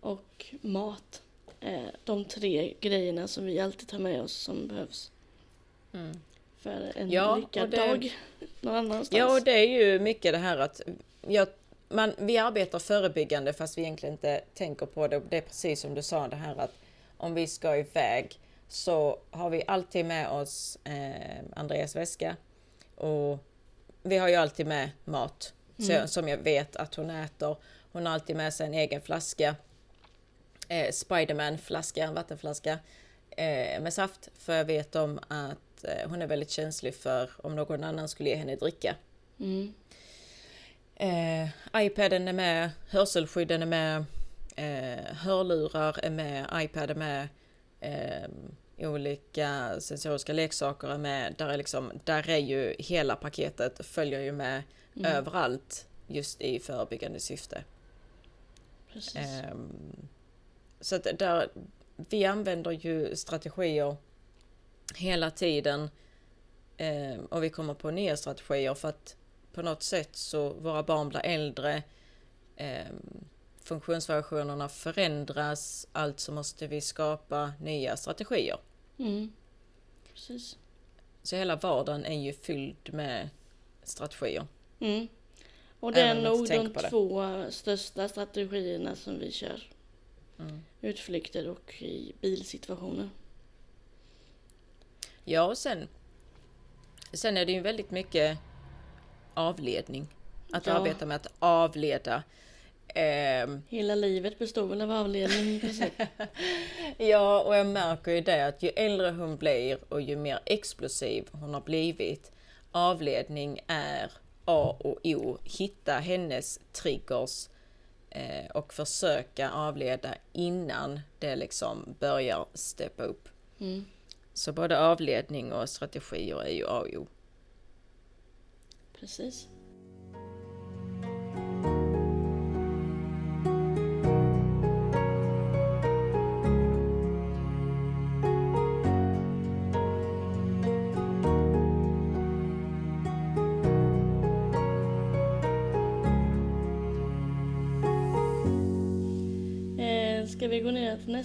A: och mat. Eh, de tre grejerna som vi alltid tar med oss som behövs
B: Mm.
A: för en
B: Ja,
A: lyckad
B: det-
A: dag någon annanstans.
B: Ja, och det är ju mycket det här att jag, man, vi arbetar förebyggande fast vi egentligen inte tänker på det. Det är precis som du sa det här att om vi ska iväg så har vi alltid med oss eh, Andreas väska och vi har ju alltid med mat så,
A: Mm.
B: som jag vet att hon äter. Hon har alltid med sig en egen flaska. Eh, Spiderman-flaska, en vattenflaska eh, med saft. För jag vet om att eh, hon är väldigt känslig för om någon annan skulle ge henne dricka.
A: Mm.
B: Eh, iPaden är med, hörselskydden är med, eh, hörlurar är med, iPad är med, eh, olika sensoriska leksaker är med. Där är, liksom, där är ju hela paketet, följer ju med
A: Mm.
B: överallt just i förebyggande syfte. Ehm, så att där, vi använder ju strategier hela tiden ehm, och vi kommer på nya strategier för att på något sätt så våra barn blir äldre, ehm, funktionsvariationerna förändras, alltså måste vi skapa nya strategier.
A: Mm. Precis.
B: Så hela vardagen är ju fylld med strategier.
A: Mm. Och det är nog de
B: det.
A: två största strategierna som vi kör.
B: Mm.
A: Utflykter och i bilsituationer.
B: Ja, och sen, sen är det ju väldigt mycket avledning. Att
A: Ja.
B: arbeta med att avleda. Ehm,
A: Hela livet består väl av avledning
B: ja, och jag märker ju det att ju äldre hon blir och ju mer explosiv hon har blivit, avledning är A och O. Hitta hennes triggers eh, och försöka avleda innan det liksom börjar steppa upp.
A: Mm.
B: Så både avledning och strategier är ju A och O.
A: Precis.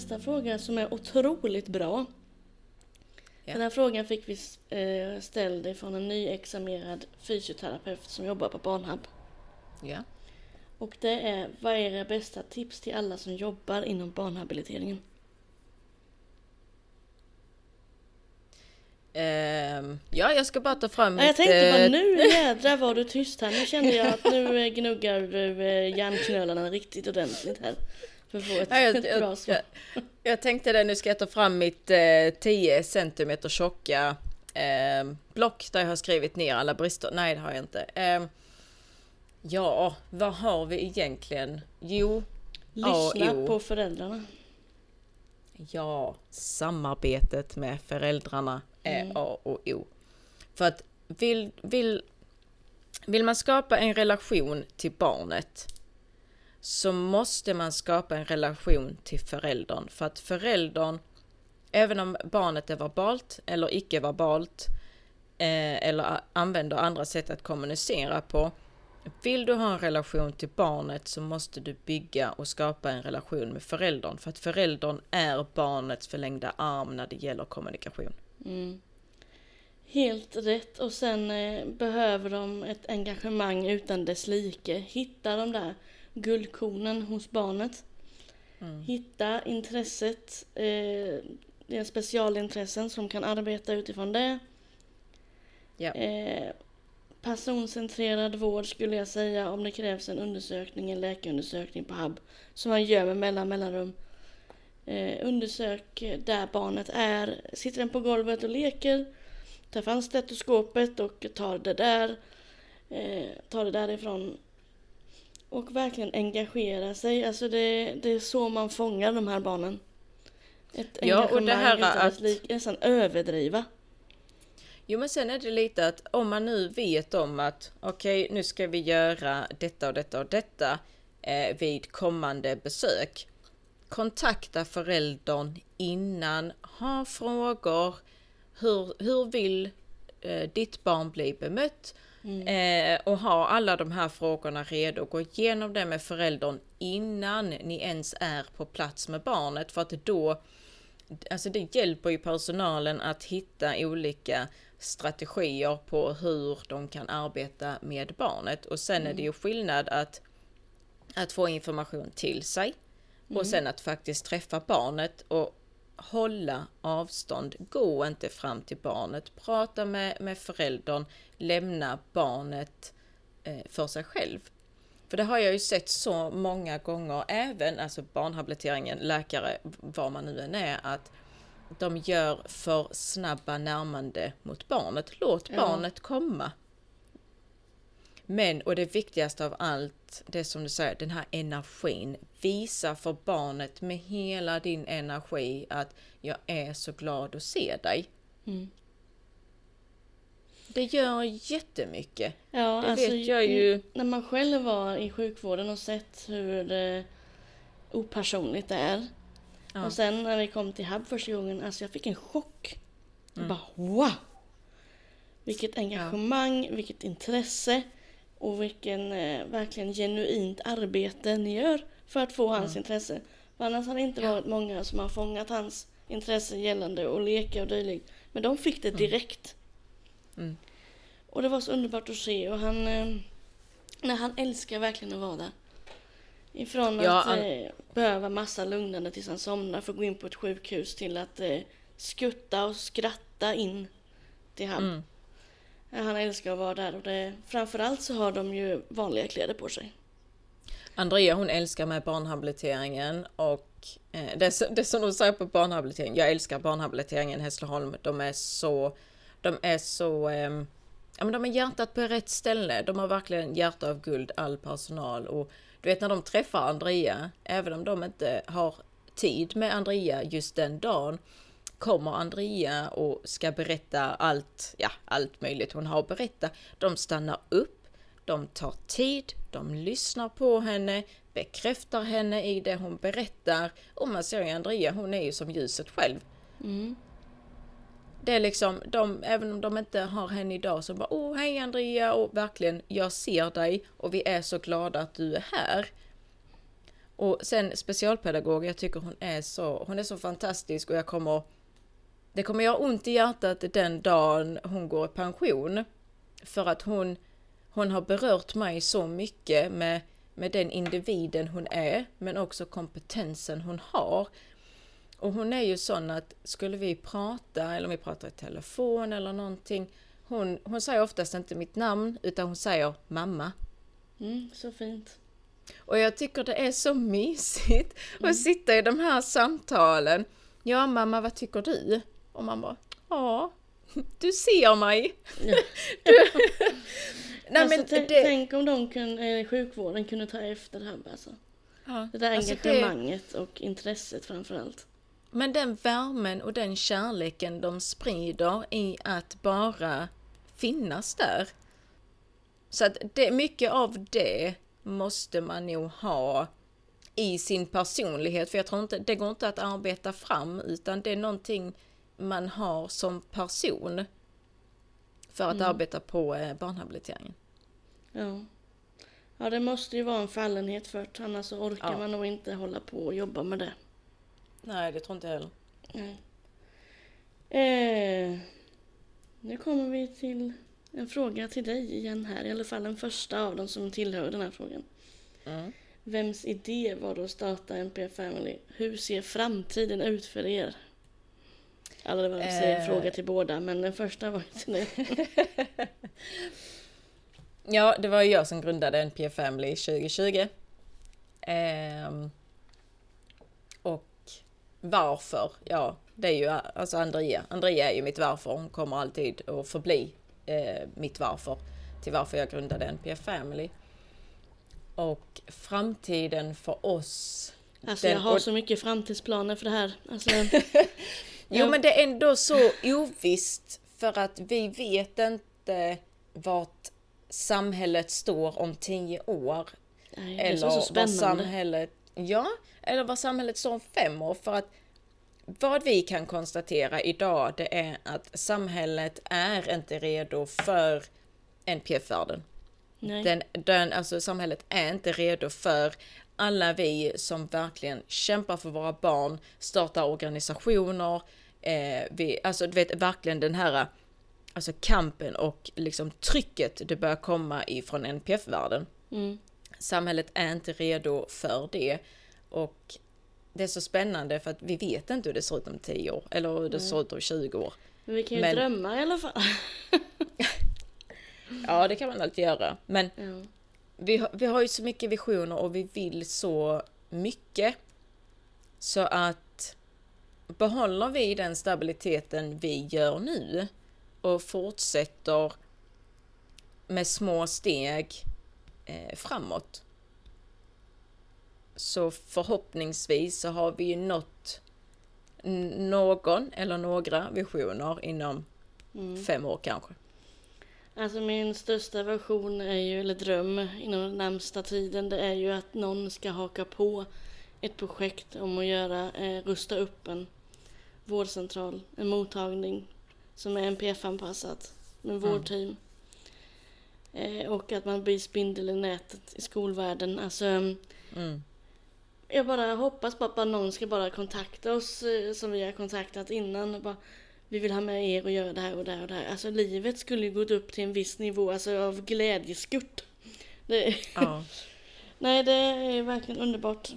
A: Nästa fråga som är otroligt bra.
B: Ja.
A: Den här frågan fick vi eh, ställd från en nyexaminerad fysioterapeut som jobbar på Barnhub.
B: Ja.
A: Och det är, vad är era bästa tips till alla som jobbar inom barnhabiliteringen?
B: Ehm, ja, jag ska bara ta fram
A: Ja, jag
B: mitt,
A: tänkte bara
B: eh,
A: nu jädrar var du tyst här. Nu kände jag att nu eh, gnuggar du hjärnknölarna riktigt ordentligt här. För att få ett,
B: Ja, jag,
A: ett bra svar.
B: jag, jag tänkte det, nu ska jag ta fram mitt eh, 10 cm tjocka eh, block där jag har skrivit ner alla brister. Nej, det har jag inte. Eh, ja, vad har vi egentligen? Jo,
A: Lyssna
B: jo.
A: på föräldrarna.
B: Ja, samarbetet med föräldrarna är
A: Mm.
B: A och O. För att vill, vill, vill man skapa en relation till barnet så måste man skapa en relation till föräldern. För att föräldern, även om barnet är verbalt eller icke-verbalt eh, eller använder andra sätt att kommunicera på. Vill du ha en relation till barnet så måste du bygga och skapa en relation med föräldern. För att föräldern är barnets förlängda arm när det gäller kommunikation.
A: Mm. Helt rätt. Och sen eh, behöver de ett engagemang utan dess like. Hitta de där guldkornen hos barnet.
B: Mm.
A: Hitta intresset. Eh, är specialintressen som kan arbeta utifrån det.
B: Ja.
A: Eh, personcentrerad vård skulle jag säga om det krävs en undersökning, en läkarundersökning på HUB. Som man gör med mellan mellanrum. Eh, undersök där barnet är. Sitter den på golvet och leker? Ta fram stetoskopet och tar det där. Eh, tar det därifrån. Och verkligen engagera sig. Alltså det, det är så man fångar de här barnen. Ett
B: Ja, och det här
A: utan
B: att-
A: like, nästan överdriva.
B: Jo men sen är det lite att om man nu vet om att okej nu ska vi göra detta och detta och detta eh, vid kommande besök. Kontakta föräldern innan, ha frågor. Hur, hur vill eh, ditt barn bli bemött? Eh, och ha alla de här frågorna redo. Gå igenom det med föräldern innan ni ens är på plats med barnet. För att då Alltså det hjälper ju personalen att hitta olika strategier på hur de kan arbeta med barnet. Och sen är det ju skillnad att, att få information till sig och sen att faktiskt träffa barnet och hålla avstånd. Gå inte fram till barnet. Prata med, med föräldern. Lämna barnet eh, för sig själv. För det har jag ju sett så många gånger, även alltså barnhabiliteringen, läkare, vad man nu än är, att de gör för snabba närmande mot barnet. Låt
A: Ja.
B: barnet komma. Men, och det viktigaste av allt, det som du säger, den här energin. Visa för barnet med hela din energi att jag är så glad att se dig.
A: Mm.
B: Det gör jättemycket.
A: Ja,
B: Det
A: alltså,
B: vet jag ju.
A: När man själv var i sjukvården och sett hur eh, opersonligt det är.
B: Ja.
A: Och sen när vi kom till HUB första gången, alltså jag fick en chock.
B: Mm.
A: Jag bara wow! Vilket engagemang, vilket intresse och vilken eh, verkligen genuint arbete ni gör för att få hans intresse. För annars hade det inte varit många som har fångat hans intresse gällande att leka och dylikt. Men de fick det direkt.
B: Mm.
A: Och det var så underbart att se och han, eh, nej, han älskar verkligen att vara där. Ifrån
B: Ja,
A: att
B: han-
A: eh, behöva massa lugnande tills han somnar för att gå in på ett sjukhus till att eh, skutta och skratta in till han.
B: Mm.
A: Han älskar att vara där och det, framförallt så har de ju vanliga kläder på sig.
B: Andrea hon älskar med barnhabiliteringen och eh, det, som- det som de säger på barnhabilitering, jag älskar barnhabiliteringen i Hässleholm, de är så, de är så, Eh, ja men de har hjärtat på rätt ställe, de har verkligen hjärta av guld all personal och du vet när de träffar Andrea, även om de inte har tid med Andrea just den dagen, kommer Andrea och ska berätta allt, ja allt möjligt hon har att berätta. De stannar upp, de tar tid, de lyssnar på henne, bekräftar henne i det hon berättar och man ser ju Andrea, hon är ju som ljuset själv.
A: Mm.
B: Det är liksom, de, även om de inte har henne idag så bara åh hej Andrea och verkligen jag ser dig och vi är så glada att du är här. Och sen specialpedagog, jag tycker hon är så, hon är så fantastisk och jag kommer det kommer göra ont i hjärtat den dagen hon går i pension. För att hon, hon har berört mig så mycket med, med den individen hon är, men också kompetensen hon har. Och hon är ju sån att skulle vi prata, eller om vi pratar i telefon eller någonting, hon, hon säger oftast inte mitt namn, utan hon säger mamma.
A: Mm, så fint.
B: Och jag tycker det är så mysigt att sitta i de här samtalen. Ja mamma, vad tycker du? Och bara, ja. du ser mig!
A: Ja.
B: Nej,
A: alltså,
B: men
A: tänk,
B: det,
A: tänk om de kunde, eh, sjukvården kunde ta efter det här alltså.
B: ja,
A: Det där
B: alltså det-
A: engagemanget och intresset framförallt.
B: Men den värmen och den kärleken de sprider i att bara finnas där. Så att det, mycket av det måste man nog ha i sin personlighet. För jag tror inte, det går inte att arbeta fram utan det är någonting man har som person. För att arbeta på eh, barnhabiliteringen.
A: Ja. Ja, det måste ju vara en fallenhet för det, annars orkar
B: Ja.
A: man nog inte hålla på och jobba med det.
B: Nej, det tror inte jag heller.
A: Nej. Eh, nu kommer vi till en fråga till dig igen här, i alla fall den första av dem som tillhör den här frågan.
B: Mm.
A: Vems idé var det att starta NPF Family? Hur ser framtiden ut för er? Eller det var en
B: Eh.
A: fråga till båda, men den första var till dig.
B: Ja, det var ju jag som grundade NPF Family 2020. Ehm, och varför? Ja, det är ju alltså Andrea. Andrea är ju mitt varför. Hon kommer alltid att förbli eh, mitt varför till varför jag grundade NPF Family. Och framtiden för oss.
A: Alltså
B: Den-
A: jag har
B: och-
A: så mycket framtidsplaner för det här. Alltså,
B: Jo,
A: Ja.
B: men det är ändå så ovisst för att vi vet inte vart samhället står om tio år.
A: nej,
B: Eller vad samhället, ja, eller vad samhället står om fem år. För att vad vi kan konstatera idag det är att samhället är inte redo för NPF-världen. Den, den, alltså samhället är inte redo för alla vi som verkligen kämpar för våra barn, startar organisationer, eh, vi, alltså du vet verkligen den här alltså kampen och liksom trycket det börjar komma ifrån NPF-världen.
A: Mm.
B: Samhället är inte redo för det och det är så spännande för att vi vet inte hur det ser ut om 10 år eller hur det ser ut om 20 år.
A: Men vi kan ju
B: Men-
A: drömma i alla fall.
B: Ja, det kan man alltid göra, men
A: Ja.
B: vi, har- vi har ju så mycket visioner och vi vill så mycket. Så att behåller vi den stabiliteten vi gör nu och fortsätter med små steg eh, framåt. Så förhoppningsvis så har vi ju nått någon eller några visioner inom
A: Mm.
B: fem år kanske.
A: Alltså min största version är ju, eller dröm inom den närmsta tiden, det är ju att någon ska haka på ett projekt om att göra, eh, rusta upp en vårdcentral, en mottagning som är NPF-anpassat med vårdteam. Eh, och att man blir spindel i nätet i skolvärlden. Alltså,
B: Mm.
A: Jag bara hoppas på att bara någon ska bara kontakta oss eh, som vi har kontaktat innan. Och bara, vi vill ha med er och göra det här och det här och det här. Alltså livet skulle ju gått upp till en viss nivå alltså, av glädjeskutt. Det,
B: Ja.
A: nej, det är verkligen underbart.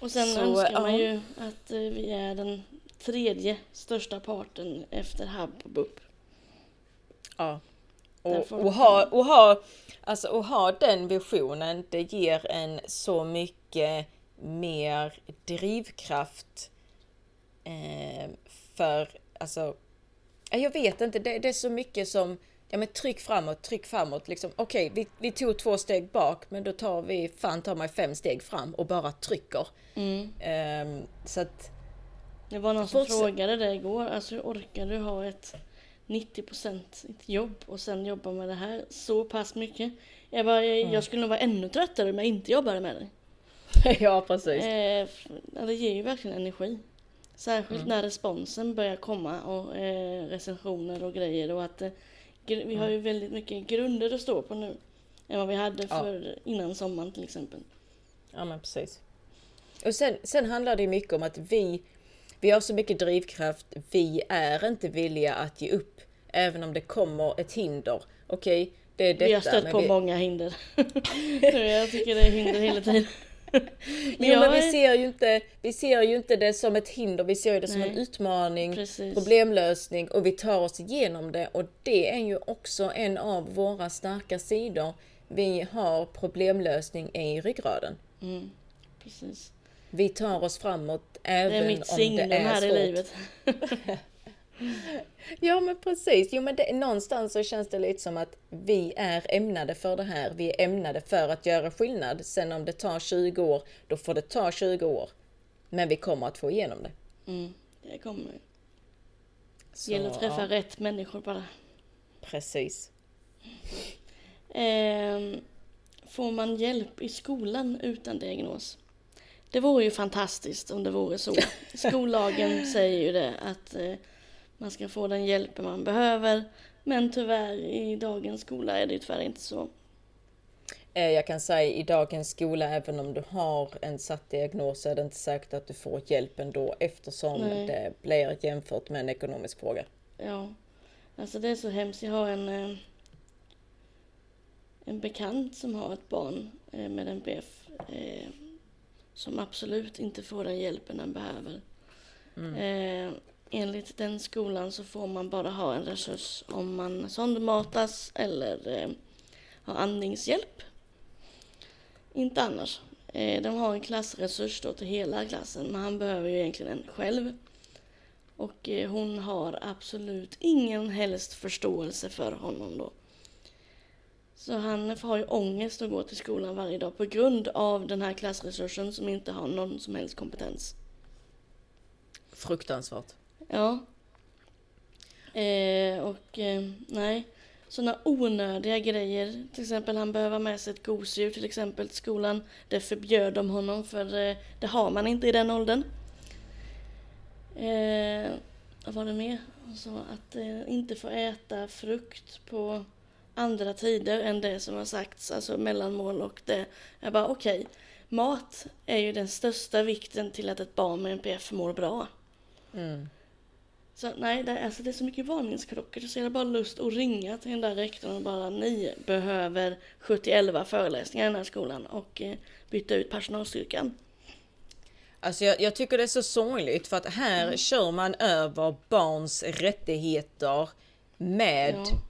A: Och sen
B: Så,
A: önskar man
B: ja.
A: ju att eh, vi är den tredje största parten efter Hub och BUP.
B: Ja. Och, och, ha, och, ha, alltså, och ha den visionen, det ger en så mycket mer drivkraft eh, för, alltså, ja, jag vet inte, det, det är så mycket som, ja men tryck framåt, tryck framåt, liksom, okej, vi, vi tog två steg bak, men då tar vi, fan tar mig fem steg fram och bara trycker.
A: Mm.
B: Ehm, så att,
A: Det var någon som frågade det igår, alltså hur orkar du ha ett 90% ett jobb och sen jobba med det här så pass mycket? Jag, bara, jag,
B: Mm.
A: jag skulle nog vara ännu tröttare om jag inte jobbade med det.
B: ja precis.
A: Eh, ja, det ger ju verkligen energi. Särskilt
B: Mm.
A: när responsen börjar komma och eh, recensioner och grejer och att eh, vi har ju väldigt mycket grunder att stå på nu. Än vad vi hade
B: Ja.
A: för innan sommaren till exempel.
B: Ja men precis. Och sen, sen handlar det mycket om att vi, vi har så mycket drivkraft, vi är inte villiga att ge upp. Även om det kommer ett hinder. Okej, det är detta.
A: vi har stött
B: men
A: på
B: vi,
A: många hinder. jag tycker det är hinder hela tiden.
B: Jo,
A: jag
B: men vi ser, ju inte, vi ser ju inte det som ett hinder, vi ser ju det som en
A: Nej.
B: utmaning,
A: Precis.
B: problemlösning och vi tar oss igenom det. Och det är ju också en av våra starka sidor. Vi har problemlösning i ryggraden.
A: Mm, precis.
B: Vi tar oss framåt
A: Det
B: även
A: är mitt
B: om
A: signum
B: det är
A: här
B: svårt.
A: i livet.
B: Ja men precis, jo men det, någonstans så känns det lite som att vi är ämnade för det här. Vi är ämnade för att göra skillnad. Sen om det tar 20 år, då får det ta 20 år. Men vi kommer att få igenom det.
A: Mm, det kommer ju.
B: Så,
A: Gäller att träffa
B: ja,
A: rätt människor bara.
B: Precis.
A: Ehm, får man hjälp i skolan utan diagnos? Det vore ju fantastiskt om det vore så. Skollagen säger ju det att eh, man ska få den hjälp man behöver. Men tyvärr i dagens skola är det ju tyvärr inte så.
B: Eh, Jag kan säga i dagens skola, även om du har en satt diagnos, så är det inte säkert att du får hjälp ändå eftersom
A: Nej.
B: det blir jämfört med en ekonomisk fråga.
A: Ja, alltså det är så hemskt. Jag har en, eh, en bekant som har ett barn med en BF som absolut inte får den hjälpen den behöver. Eh, enligt den skolan så får man bara ha en resurs om man sondmatas eller eh, har andningshjälp. Inte annars. Eh, de har en klassresurs då till hela klassen men han behöver ju egentligen en själv. Och eh, hon har absolut ingen helst förståelse för honom då. Så han har ju ångest att gå till skolan varje dag på grund av den här klassresursen som inte har någon som helst kompetens.
B: Fruktansvärt.
A: Ja. Eh, och eh, nej, sådana onödiga grejer. Till exempel han behöver med sig ett gosedjur till exempel till skolan. Det förbjöd de honom för eh, det har man inte i den åldern. Eh, vad var det mer? Så att eh, inte få äta frukt på andra tider än det som har sagts, alltså mellanmål och det. Jag bara okej, mat är ju den största vikten till att ett barn med NPF mår bra.
B: Mm.
A: Så nej, det är, alltså, det är så mycket varningsklockor så jag har bara lust att ringa till den där rektorn och bara ni behöver 71 föreläsningar i den här skolan och eh, byta ut personalstyrkan.
B: Alltså jag, jag tycker det är så sorgligt för att här kör man över barns rättigheter med,
A: Ja.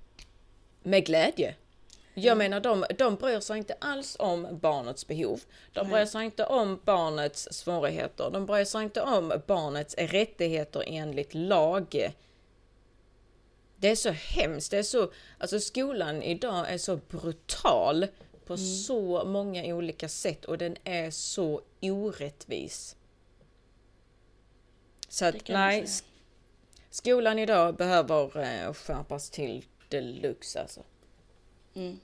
B: Med glädje. Jag menar de, de bryr sig inte alls om barnets behov. De
A: Nej.
B: bryr sig inte om barnets svårigheter. De bryr sig inte om barnets rättigheter enligt lag. Det är så hemskt. Det är så, alltså skolan idag är så brutal på så många olika sätt och den är så orättvis. Så att nej, skolan idag behöver eh, skärpas till deluxe alltså.
A: Mm.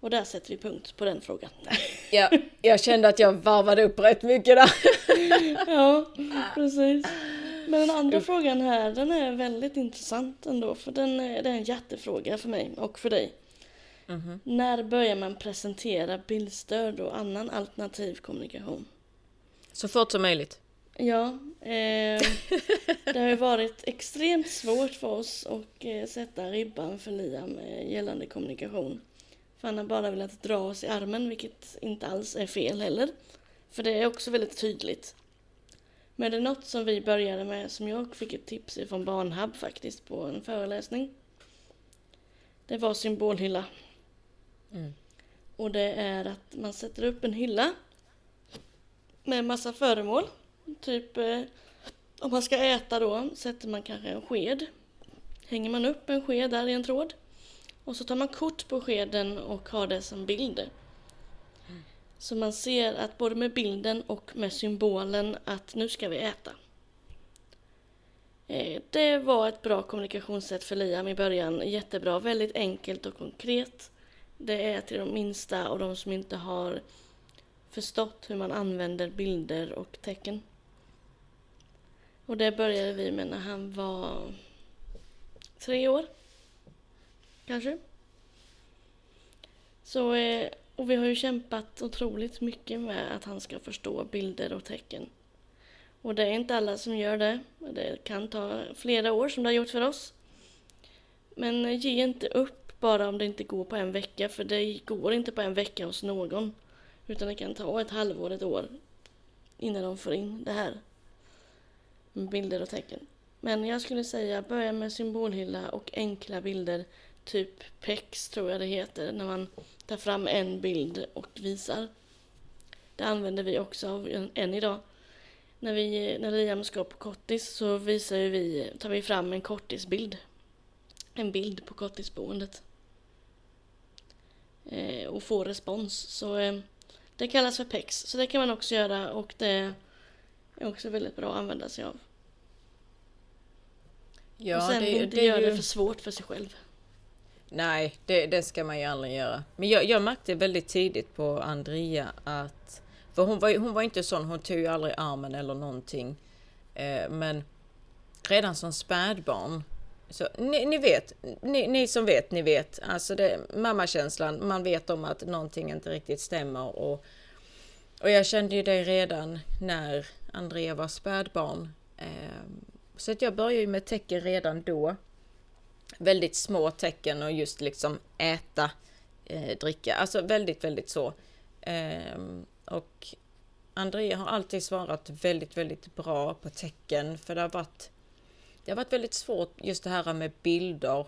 A: Och där sätter vi punkt på den frågan.
B: Ja, jag kände att jag varvade upp rätt mycket där.
A: ja, precis. Men den andra frågan här, den är väldigt intressant ändå. För den är, det är en hjärtefråga för mig och för dig. När börjar man presentera bildstöd och annan alternativ kommunikation?
B: Så fort som möjligt.
A: Ja, eh, det har ju varit extremt svårt för oss att eh, sätta ribban för Liam eh, gällande kommunikation. För han har bara velat dra oss i armen, vilket inte alls är fel heller. För det är också väldigt tydligt. Men det är något som vi började med, som jag fick ett tips från Barnhub faktiskt på en föreläsning. Det var symbolhylla.
B: Mm.
A: Och det är att man sätter upp en hylla med massa föremål. Typ eh, om man ska äta då sätter man kanske en sked. Hänger man upp en sked där i en tråd. Och så tar man kort på skeden och har det som bild. Så man ser att både med bilden och med symbolen att nu ska vi äta. Eh, Det var ett bra kommunikationssätt för Liam i början. Jättebra, väldigt enkelt och konkret. Det är till de minsta och de som inte har förstått hur man använder bilder och tecken. Och det började vi med när han var tre år. Kanske. Så, eh, och vi har ju kämpat otroligt mycket med att han ska förstå bilder och tecken. Och det är inte alla som gör det. Det kan ta flera år som det har gjort för oss. Men eh, ge inte upp bara om det inte går på en vecka, för det går inte på en vecka hos någon. Utan det kan ta ett halvår, ett år innan de får in det här med bilder och tecken. Men jag skulle säga börja med symbolhylla och enkla bilder. Typ PEX tror jag det heter, när man tar fram en bild och visar. Det använder vi också av än- idag. när, vi, när Liam ska på kortis så visar vi, tar vi fram en kortisbild. En bild på kortisboendet. Eh, och får respons. Så eh, det kallas för PEX. Så det kan man också göra och det är också väldigt bra att använda sig av. Ja, och sen det, inte det göra ju... det för svårt för sig själv.
B: Nej, det, det ska man ju aldrig göra. Men jag, jag märkte väldigt tidigt på Andrea att... För hon var, hon var inte sån, hon tog ju aldrig armen eller någonting. Eh, men redan som spädbarn så, ni, ni vet, ni, ni, som vet, ni vet. Alltså det, mammakänslan, man vet om att någonting inte riktigt stämmer. Och, och jag kände ju det redan när Andrea var spädbarn. Eh, så att jag började ju med tecken redan då. Väldigt små tecken och just liksom äta, eh, dricka. Alltså väldigt, väldigt så. Eh, och Andrea har alltid svarat väldigt, väldigt bra på tecken. För det har varit, det har varit väldigt svårt just det här med bilder.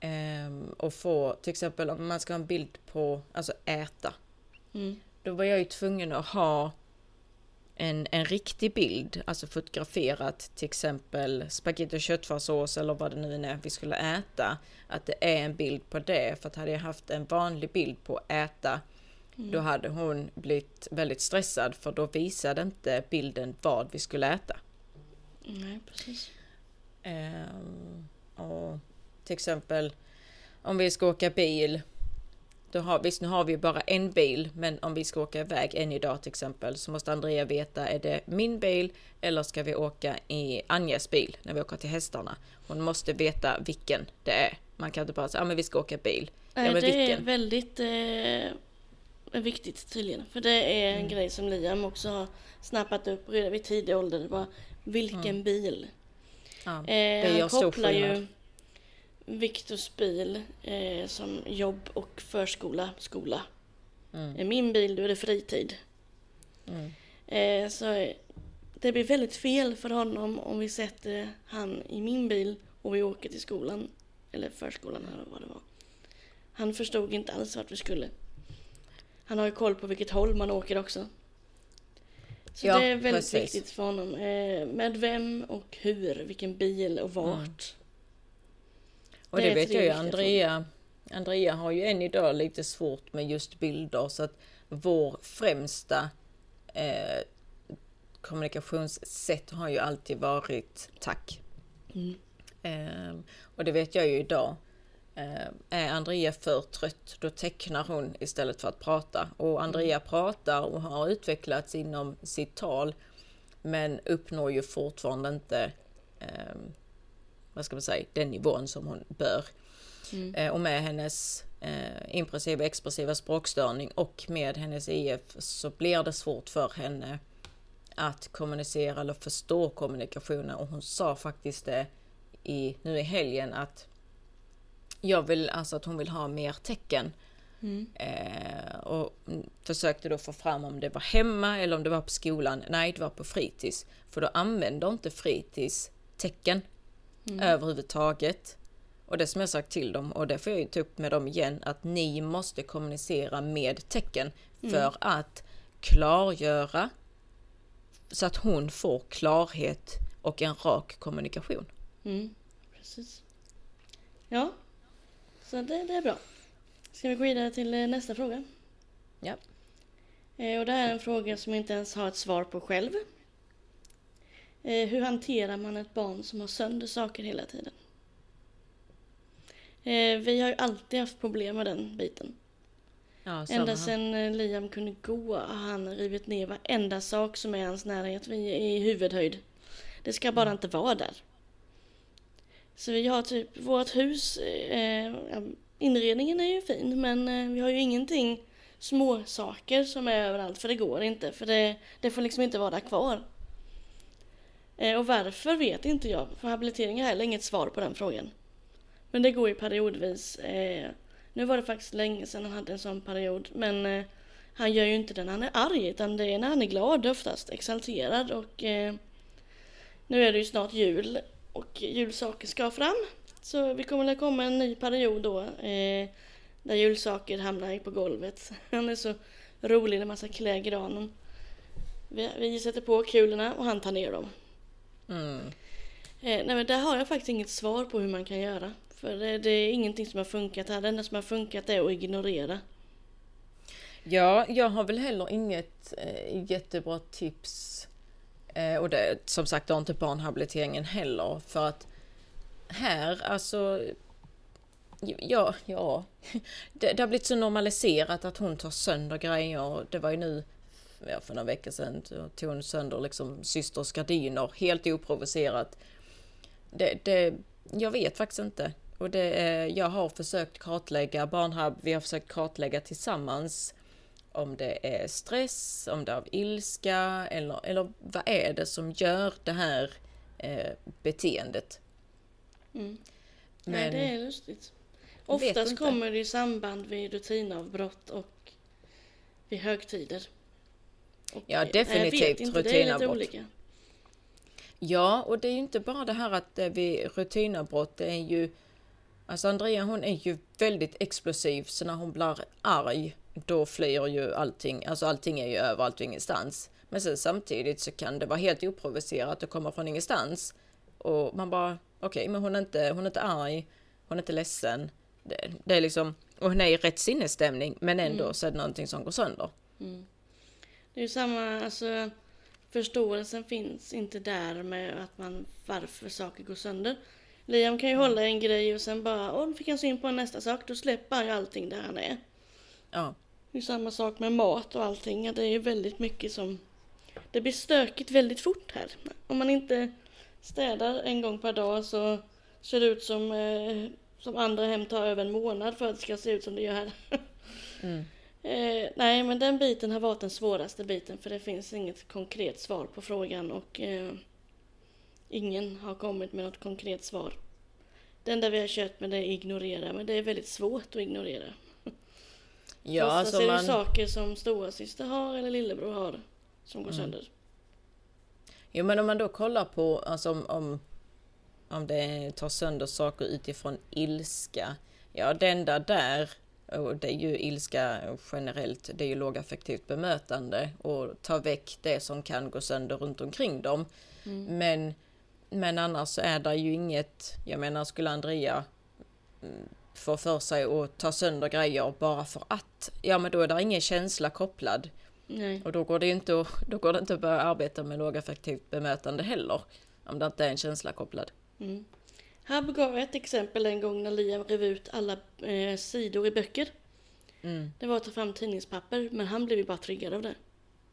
B: Eh, och få, till exempel om man ska ha en bild på, alltså äta. Mm. Då var jag ju tvungen att ha en, en riktig bild, alltså fotograferat till exempel spagetti och köttfärssås eller vad det nu är vi skulle äta. Att det är en bild på det, för att hade jag haft en vanlig bild på äta mm. då hade hon blivit väldigt stressad för då visade inte bilden vad vi skulle äta.
A: Nej, precis.
B: Um, och till exempel om vi ska åka bil då har, visst, nu har vi bara en bil, men om vi ska åka iväg en idag till exempel så måste Andrea veta, är det min bil eller ska vi åka i Anjas bil när vi åker till hästarna? Hon måste veta vilken det är. Man kan inte bara säga, ja men vi ska åka bil.
A: Nej, ja, men det vilken? är väldigt eh, viktigt tydligen. För det är en mm. grej som Liam också har snappat upp redan vid tidig ålder. Det var, vilken mm. bil? Ja, eh, han kopplar ju Viktors bil eh, som jobb och förskola, skola. Mm. Min bil, då är det fritid. Mm. Eh, så det blir väldigt fel för honom om vi sätter han i min bil och vi åker till skolan. Eller förskolan eller vad det var. Han förstod inte alls vart vi skulle. Han har ju koll på vilket håll man åker också. Så ja, det är väldigt precis. viktigt för honom. Eh, med vem och hur, vilken bil och vart. Mm.
B: Och det, det vet jag ju Andrea. Andrea har ju än idag lite svårt med just bilder så att vår främsta eh, kommunikationssätt har ju alltid varit tack. Mm. Eh, och det vet jag ju idag. Eh, är Andrea för trött, då tecknar hon istället för att prata. Och Andrea mm. pratar och har utvecklats inom sitt tal, men uppnår ju fortfarande inte eh, vad ska man säga, den nivån som hon bör. Mm. Eh, och med hennes eh, impressiva expressiva språkstörning och med hennes IF så blir det svårt för henne att kommunicera eller förstå kommunikationen och hon sa faktiskt det i, nu i helgen att jag vill alltså att hon vill ha mer tecken. Mm. Eh, och försökte då få fram om det var hemma eller om det var på skolan. Nej, det var på fritids. För då använder inte fritids tecken mm. överhuvudtaget. Och det som jag sagt till dem, och det får jag ju ta upp med dem igen, att ni måste kommunicera med tecken mm. för mm. att klargöra så att hon får klarhet och en rak kommunikation.
A: Mm, precis. Ja, så det, det är bra. Ska vi gå vidare till eh, nästa fråga?
B: Ja.
A: Eh, och det här är en fråga som jag inte ens har ett svar på själv. Eh, hur hanterar man ett barn som har sönder saker hela tiden? Eh, vi har ju alltid haft problem med den biten. Ja, Ända sedan eh, Liam kunde gå har han rivit ner varenda sak som är i hans närhet. I huvudhöjd. Det ska bara mm. inte vara där. Så vi har typ vårt hus, eh, inredningen är ju fin men eh, vi har ju ingenting små saker som är överallt för det går inte för det, det får liksom inte vara där kvar. Eh, och varför vet inte jag, för habilitering har heller inget svar på den frågan. Men det går ju periodvis. Eh, nu var det faktiskt länge sedan han hade en sån period, men eh, han gör ju inte det när han är arg, utan det är när han är glad oftast, exalterad och nu är det ju snart jul och julsaker ska fram. Så vi kommer att komma en ny period då där julsaker hamnar på golvet. Han är så rolig när man ska klä granen. Vi, vi sätter på kulorna och han tar ner dem.
B: Mm.
A: Eh, nej men där har jag faktiskt inget svar på hur man kan göra. För det, det är ingenting som har funkat här. Det enda som har funkat är att ignorera.
B: Ja, jag har väl heller inget eh, jättebra tips. Eh, och det, som sagt, det har inte barnhabiliteringen heller. För att här, alltså... Ja, ja. Det, det har blivit så normaliserat att hon tar sönder grejer. Det var ju nu ja, för några veckor sedan tog hon sönder liksom systers gardiner helt oprovocerat. Det, det, jag vet faktiskt inte. Och det, jag har försökt kartlägga Barnhub, vi har försökt kartlägga tillsammans om det är stress, om det är av ilska eller, eller vad är det som gör det här eh, beteendet.
A: Mm. Men, Nej, det är lustigt. Oftast kommer det i samband vid rutinavbrott och vid högtider.
B: Och, ja, definitivt inte, rutinavbrott. Ja, och det är ju inte bara det här att det vid rutinavbrott, det är ju Alltså Andrea hon är ju väldigt explosiv så när hon blir arg då flyr ju allting, alltså allting är ju överallt och ingenstans. Men sen samtidigt så kan det vara helt oprovocerat och komma från ingenstans. Och man bara, okej, okay, men hon är, inte, hon är inte arg, hon är inte ledsen. Det, det är liksom, och hon är i rätt sinnesstämning men ändå mm. så är det någonting som går sönder. Mm.
A: Det är ju samma, alltså förståelsen finns inte där med att man, varför saker går sönder. Liam kan ju mm. hålla en grej och sen bara, åh, nu fick han syn på nästa sak, då släpper han ju allting där han är.
B: Ja.
A: Det är samma sak med mat och allting, det är ju väldigt mycket som... Det blir stökigt väldigt fort här. Om man inte städar en gång per dag så ser det ut som, eh, som andra hem tar över en månad för att det ska se ut som det gör här. Mm. Eh, nej, men den biten har varit den svåraste biten för det finns inget konkret svar på frågan och eh, ingen har kommit med något konkret svar. Det enda vi har kört med det är ignorera, men det är väldigt svårt att ignorera. Ja, Oftast alltså är det man... saker som stora syster har eller lillebror har som går mm. sönder.
B: Jo men om man då kollar på alltså om, om, om det tar sönder saker utifrån ilska. Ja det enda där, och det är ju ilska generellt, det är ju lågaffektivt bemötande och ta väck det som kan gå sönder runt omkring dem. Mm. Men, men annars är det ju inget, jag menar skulle Andrea mm, får för sig att ta sönder grejer bara för att. Ja men då är det ingen känsla kopplad.
A: Nej.
B: Och då går det inte att, då går det inte att börja arbeta med lågaffektivt bemötande heller. Om det inte är en känsla kopplad.
A: Mm. Här gav ett exempel en gång när Liam rev ut alla eh, sidor i böcker. Mm. Det var att ta fram tidningspapper men han blev ju bara triggad av det.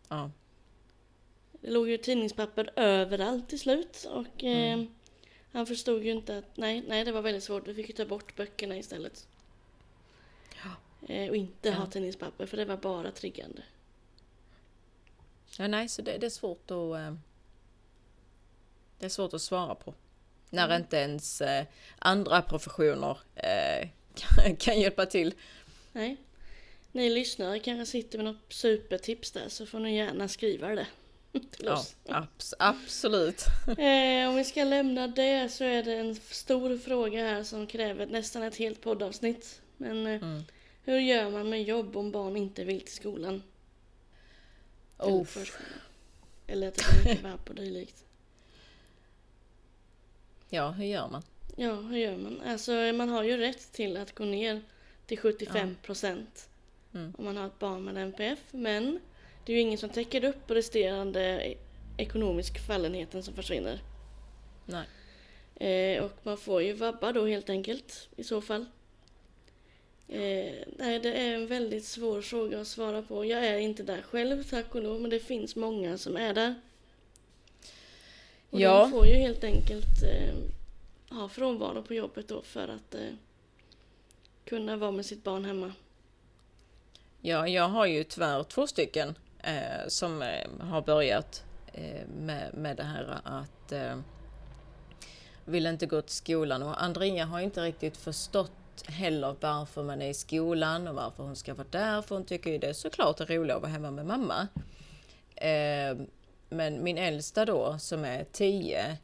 B: Ja.
A: Det låg ju tidningspapper överallt till slut och eh, mm. Han förstod ju inte att nej, nej det var väldigt svårt. Vi fick ju ta bort böckerna istället.
B: Ja.
A: Eh, och inte ja. ha tidningspapper för det var bara triggande.
B: Ja, nej, så det, det är svårt att... Eh, det är svårt att svara på. När mm. inte ens eh, andra professioner eh, kan, kan hjälpa till.
A: Nej. Ni lyssnare kanske sitter med något supertips där så får ni gärna skriva det.
B: till ja, oss. Abs absolut.
A: eh, om vi ska lämna det så är det en stor fråga här som kräver nästan ett helt poddavsnitt. Men eh, mm. hur gör man med jobb om barn inte vill till skolan?
B: Oh.
A: Eller Eller att det inte vara på dylikt.
B: Ja, hur gör man?
A: Ja, hur gör man? Alltså man har ju rätt till att gå ner till 75 procent. Ja. Mm. Om man har ett barn med NPF. Men det är ju ingen som täcker upp resterande ekonomisk fallenheten som försvinner.
B: Nej.
A: Eh, och man får ju vabba då helt enkelt i så fall. Eh, nej, det är en väldigt svår fråga att svara på. Jag är inte där själv tack och lov, men det finns många som är där. Och ja. de får ju helt enkelt eh, ha frånvaro på jobbet då för att eh, kunna vara med sitt barn hemma.
B: Ja, jag har ju tyvärr två stycken eh, som eh, har börjat eh, med, med det här att eh, vill inte gå till skolan och Andrea har inte riktigt förstått heller varför man är i skolan och varför hon ska vara där för hon tycker ju det är såklart roligt att vara hemma med mamma. Eh, men min äldsta då som är 10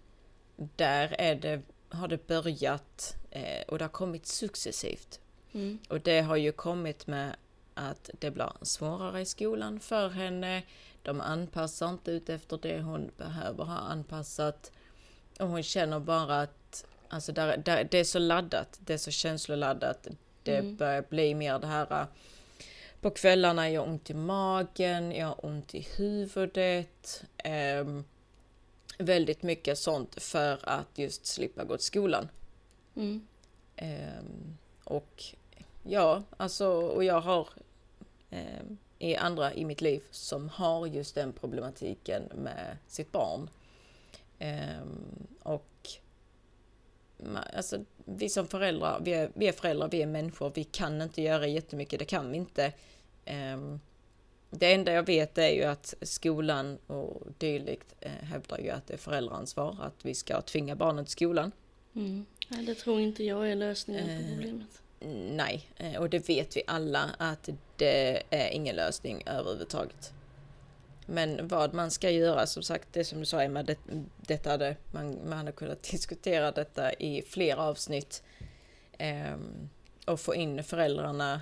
B: där är det, har det börjat eh, och det har kommit successivt.
A: Mm.
B: Och det har ju kommit med att det blir svårare i skolan för henne. De anpassar inte ut efter det hon behöver ha anpassat. Och hon känner bara att alltså där, där, det är så laddat, det är så känsloladdat. Det
A: Mm.
B: börjar bli mer det här på kvällarna, jag har ont i magen, jag har ont i huvudet. ehm, väldigt mycket sånt för att just slippa gå till skolan.
A: Mm.
B: Ehm, och ja, alltså, och jag har ehm, i andra i mitt liv som har just den problematiken med sitt barn. Ehm, och alltså, vi som föräldrar, vi är, vi är föräldrar, vi är människor, vi kan inte göra jättemycket, det kan vi inte. Ehm, det enda jag vet är ju att skolan och dylikt eh, hävdar ju att det är föräldraansvar, att vi ska tvinga barnen till skolan.
A: Mm. Ja, det tror inte jag är lösningen på
B: Eh,
A: problemet.
B: Nej, eh, och det vet vi alla att det är ingen lösning överhuvudtaget. Men vad man ska göra, som sagt, det som du sa Emma, det, detta hade, man, man hade kunnat diskutera detta i flera avsnitt. ehm, och få in föräldrarna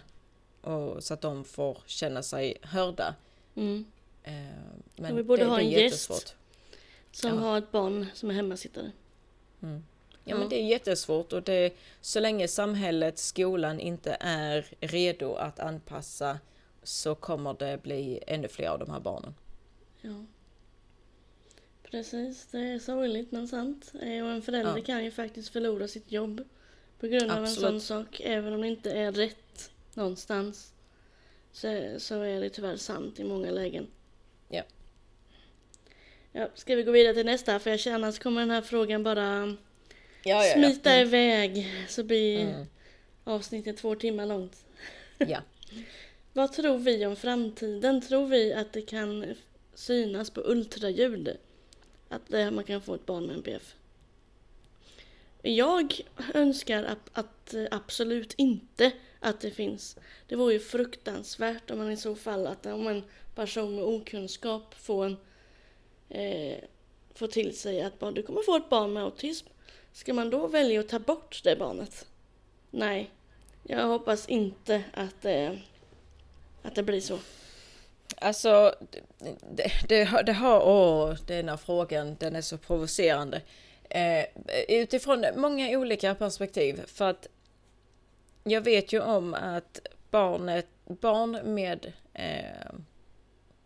B: och, så att de får känna sig hörda.
A: Mm.
B: Ehm, men
A: vi borde
B: det,
A: ha en gäst. Som
B: Ja.
A: har ett barn som är hemmasittare.
B: Mm. Ja,
A: Ja.
B: men det är jättesvårt och det, så länge samhället, skolan inte är redo att anpassa så kommer det bli ännu fler av de här barnen.
A: Ja. Precis, det är sorgligt men sant. Eh, Och en förälder
B: Ja.
A: kan ju faktiskt förlora sitt jobb på grund av en
B: Absolut.
A: sån sak. Även om det inte är rätt någonstans. Så, så är det tyvärr sant i många lägen.
B: Ja.
A: Ja, ska vi gå vidare till nästa? För jag känner annars kommer den här frågan bara
B: Ja,
A: smita
B: Mm.
A: iväg. Så blir
B: Mm.
A: avsnittet två timmar långt.
B: Ja.
A: Vad tror vi om framtiden? Tror vi att det kan synas på ultraljud? Att eh, man kan få ett barn med NPF? Jag önskar att, att eh, absolut inte att det finns. Det vore ju fruktansvärt om man i så fall att om en person med okunskap får en eh, får till sig att bara, du kommer få ett barn med autism. Ska man då välja att ta bort det barnet? Nej, jag hoppas inte att, eh, att det blir så.
B: Alltså, det, det, har- det har, åh, den här frågan, den är så provocerande. Eh, utifrån många olika perspektiv. För att jag vet ju om att barnet, barn med, eh,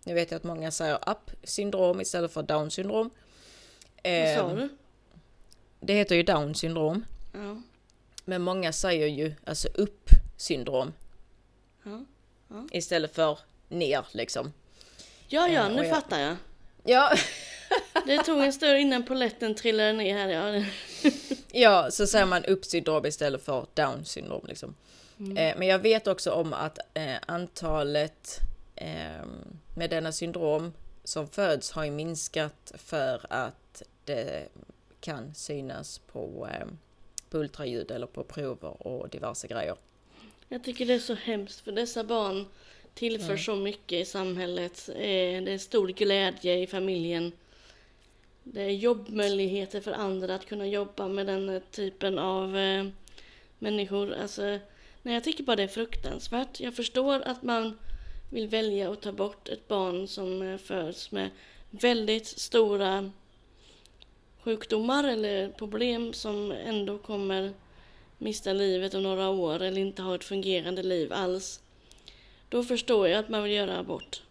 B: jag vet ju att många säger app-syndrom istället för down syndrom.
A: Vad
B: Eh,
A: sa du?
B: Det heter ju down syndrom.
A: Ja.
B: Men många säger ju alltså upp-syndrom
A: Ja,
B: istället för ner liksom.
A: ja, ja
B: Eh,
A: nu
B: jag-
A: fattar jag.
B: Ja,
A: Det tog en stund innan poletten trillade ner här. Ja.
B: Ja, så säger man upp-syndrom istället för down-syndrom. Liksom. Eh, men jag vet också om att eh, antalet eh, med denna syndrom som föds har ju minskat för att det kan synas på, eh, på ultraljud eller på prover och diverse grejer.
A: Jag tycker det är så hemskt för dessa barn tillför så mycket i samhället. Eh, Det är stor glädje i familjen. Det är jobbmöjligheter för andra att kunna jobba med den typen av eh, människor. Alltså, nej, jag tycker bara det är fruktansvärt. Jag förstår att man vill välja att ta bort ett barn som eh, föds med väldigt stora sjukdomar eller problem som ändå kommer mista livet om några år eller inte ha ett fungerande liv alls. Då förstår jag att man vill göra abort.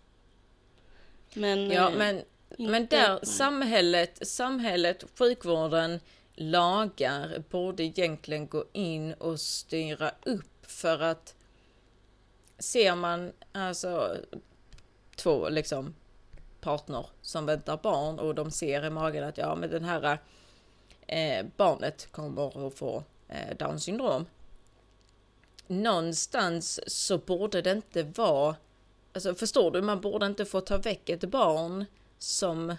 A: Men,
B: Ja,
A: eh,
B: men, men där samhället, samhället, sjukvården, lagar borde egentligen gå in och styra upp för att ser man alltså två liksom partner som väntar barn och de ser i magen att ja men den här eh, barnet kommer att få eh, down syndrom. Någonstans så borde det inte vara Alltså förstår du, man borde inte få ta väck ett barn som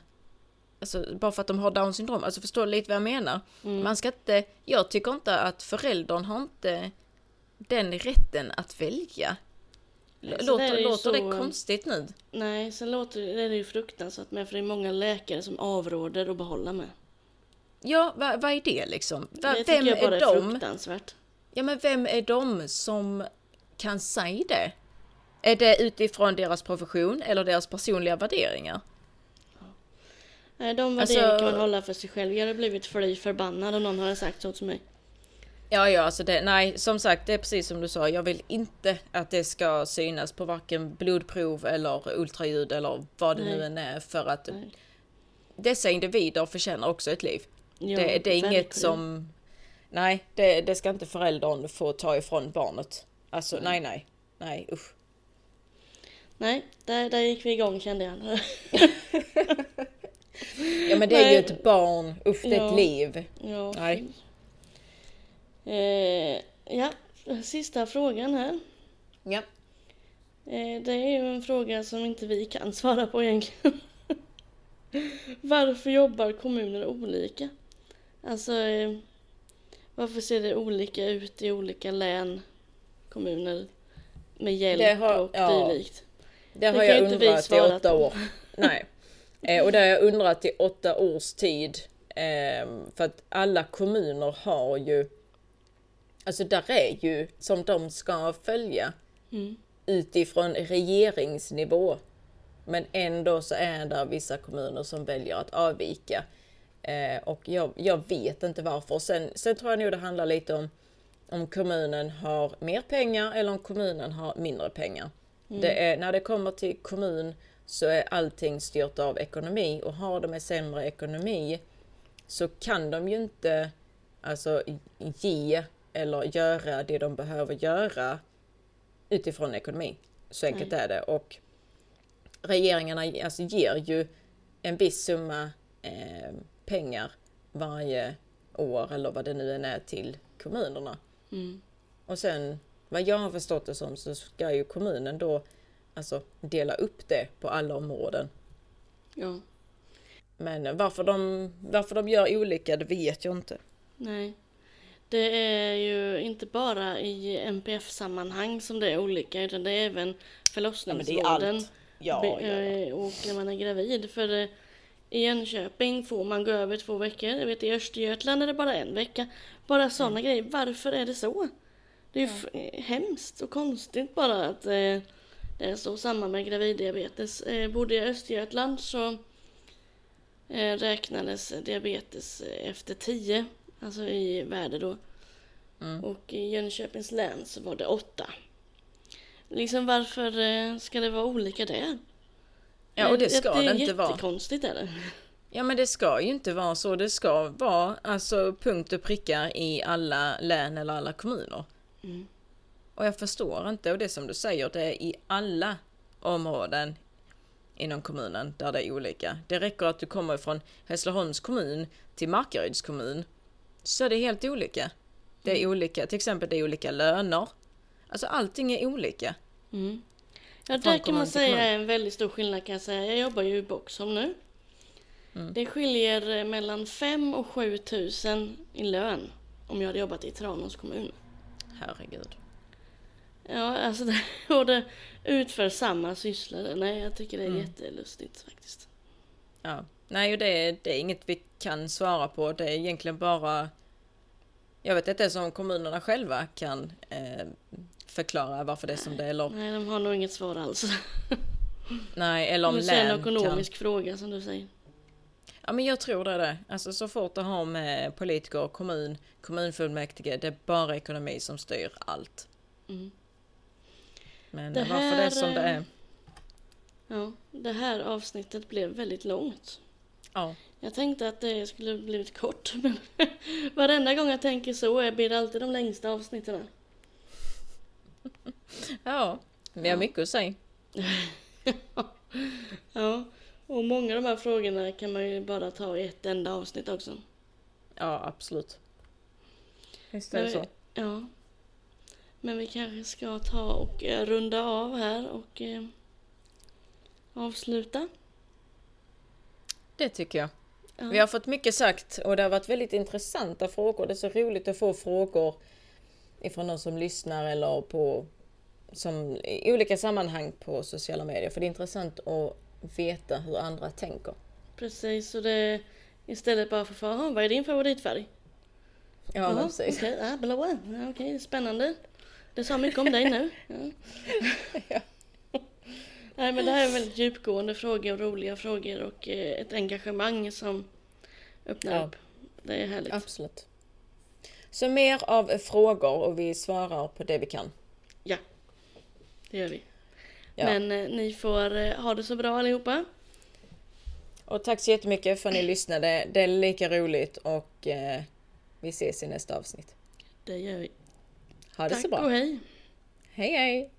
B: Alltså bara för att de har down syndrom, alltså förstår du lite vad jag menar?
A: Mm.
B: Man ska inte, jag tycker inte att föräldern har inte den rätten att välja. L-
A: Alltså, det
B: Låter, låter det
A: så-
B: konstigt nu?
A: Nej, sen låter det, det är ju fruktansvärt med för det är många läkare som avråder att behålla med.
B: Ja, vad, vad är det liksom? Va,
A: det
B: vem
A: jag bara
B: är
A: är
B: de?
A: fruktansvärt.
B: Ja men vem är de som kan säga det? Är det utifrån deras profession eller deras personliga värderingar?
A: Nej, de
B: Alltså-
A: värderingar kan man hålla för sig själv. Jag hade blivit fly förbannad om någon hade sagt så till mig.
B: Ja, ja, alltså det, nej, som sagt, det är precis som du sa. Jag vill inte att det ska synas på varken blodprov eller ultraljud eller vad det nu
A: Nej.
B: än är för att
A: Nej.
B: dessa individer förtjänar också ett liv.
A: Ja,
B: det, det är inget
A: verkligen.
B: som... Nej, det, det ska inte föräldern få ta ifrån barnet. Alltså, nej, nej, nej, usch.
A: Nej, där, där gick vi igång kände jag.
B: Ja, men det är
A: Nej.
B: ju ett barn, usch, det är
A: Ja.
B: ett liv.
A: ja.
B: Nej.
A: Eh, ja, sista frågan här.
B: Ja.
A: Eh, det är ju en fråga som inte vi kan svara på egentligen. Varför jobbar kommuner olika? Alltså, eh, varför ser det olika ut i olika län, kommuner, med hjälp
B: Det har-
A: och
B: ja.
A: dylikt?
B: Det har
A: kan
B: jag undrat i åtta år. Nej. Eh, och det har jag undrat i åtta års tid. Eh, för att alla kommuner har ju... Alltså där är ju som de ska följa
A: Mm.
B: utifrån regeringsnivå. Men ändå så är det vissa kommuner som väljer att avvika. Eh, och jag, jag vet inte varför. Sen, sen tror jag nog det handlar lite om om kommunen har mer pengar eller om kommunen har mindre pengar. Det är, när det kommer till kommun så är allting styrt av ekonomi och har de en sämre ekonomi så kan de ju inte alltså, ge eller göra det de behöver göra utifrån ekonomi. Så enkelt är det. Och regeringarna alltså, ger ju en viss summa eh, pengar varje år eller vad det nu än är till kommunerna.
A: Mm.
B: Och sen vad jag har förstått det som så ska ju kommunen då alltså dela upp det på alla områden.
A: Ja,
B: Men varför de, varför de gör olika det vet jag inte.
A: nej. Det är ju inte bara i NPF-sammanhang som det är olika utan det är även förlossningsvården.
B: Ja,
A: Be- eh, och när man är gravid. För i Jönköping får man gå över två veckor. Jag vet i Östergötland är det bara en vecka. Bara sådana grejer. Varför är det så? Det är ju eh, hemskt och konstigt bara att eh, det är så. Samma med graviddiabetes. Eh, bodde jag i Östergötland så eh, räknades diabetes eh, efter 10. Alltså i värde då.
B: Mm.
A: Och i Jönköpings län så var det 8. Liksom varför eh, ska det vara olika där?
B: Ja, och det ska det inte
A: Det är
B: vara.
A: jättekonstigt är det.
B: Ja, men det ska ju inte vara så. Det ska vara alltså punkt och prickar i alla län eller alla kommuner.
A: Mm.
B: Och jag förstår inte, och det som du säger, det är i alla områden inom kommunen där det är olika. Det räcker att du kommer från Hässleholms kommun till Markaryds kommun så är det helt olika. Det är olika, till exempel det är olika löner. Alltså allting är olika.
A: Mm. Ja, där kan man säga är en väldigt stor skillnad kan jag säga. Jag jobbar ju i Boxholm nu.
B: Mm.
A: Det skiljer eh, mellan 5 och 7 tusen i lön om jag hade jobbat i Tranås kommun.
B: Herregud.
A: Ja, alltså det, och det utför samma sysslor. Nej, jag tycker det är
B: Mm.
A: jättelustigt faktiskt.
B: Ja. Nej, och det det är inget vi kan svara på. Det är egentligen bara... Jag vet inte som kommunerna själva kan eh, förklara varför det är som det är. Eller,
A: Nej, de har nog inget svar alls.
B: nej, eller om
A: Om det är en
B: län kan...
A: ekonomisk fråga som du säger.
B: Ja, men jag tror det är det. Alltså så fort det har med politiker, kommun, kommunfullmäktige, det är bara ekonomi som styr allt.
A: Mm.
B: Men
A: Det
B: varför det är som det
A: här,
B: är.
A: Ja, det här avsnittet blev väldigt långt.
B: Ja.
A: Jag tänkte att det skulle blivit kort, men varenda gång jag tänker så är- blir det alltid de längsta avsnitten.
B: Ja, vi har mycket att säga.
A: Ja, och många av de här frågorna kan man ju bara ta i ett enda avsnitt också.
B: Ja, absolut. Visst är det så.
A: Ja. Men vi kanske ska ta och eh, runda av här och eh, avsluta.
B: Det tycker jag.
A: Ja.
B: Vi har fått mycket sagt och det har varit väldigt intressanta frågor. Det är så roligt att få frågor ifrån någon som lyssnar eller på som i olika sammanhang på sociala medier. För det är intressant att veta hur andra tänker.
A: Precis, så det istället bara för "Jaha, vad är din favoritfärg?
B: Ja, men precis.
A: Okej, ja, blå. Ja, okej, spännande. Det sa mycket om dig nu. Ja. Nej men det här är väldigt djupgående frågor och roliga frågor och eh, ett engagemang som öppnar
B: Ja.
A: upp. Det är härligt.
B: Absolut. Så mer av frågor och vi svarar på det vi kan.
A: Det gör vi.
B: Ja.
A: Men eh, ni får eh, ha det så bra allihopa.
B: Och tack så jättemycket för att ni lyssnade. Det är lika roligt och eh, vi ses i nästa avsnitt.
A: Det gör vi.
B: Ha det
A: Tack
B: så bra.
A: och hej.
B: Hej hej!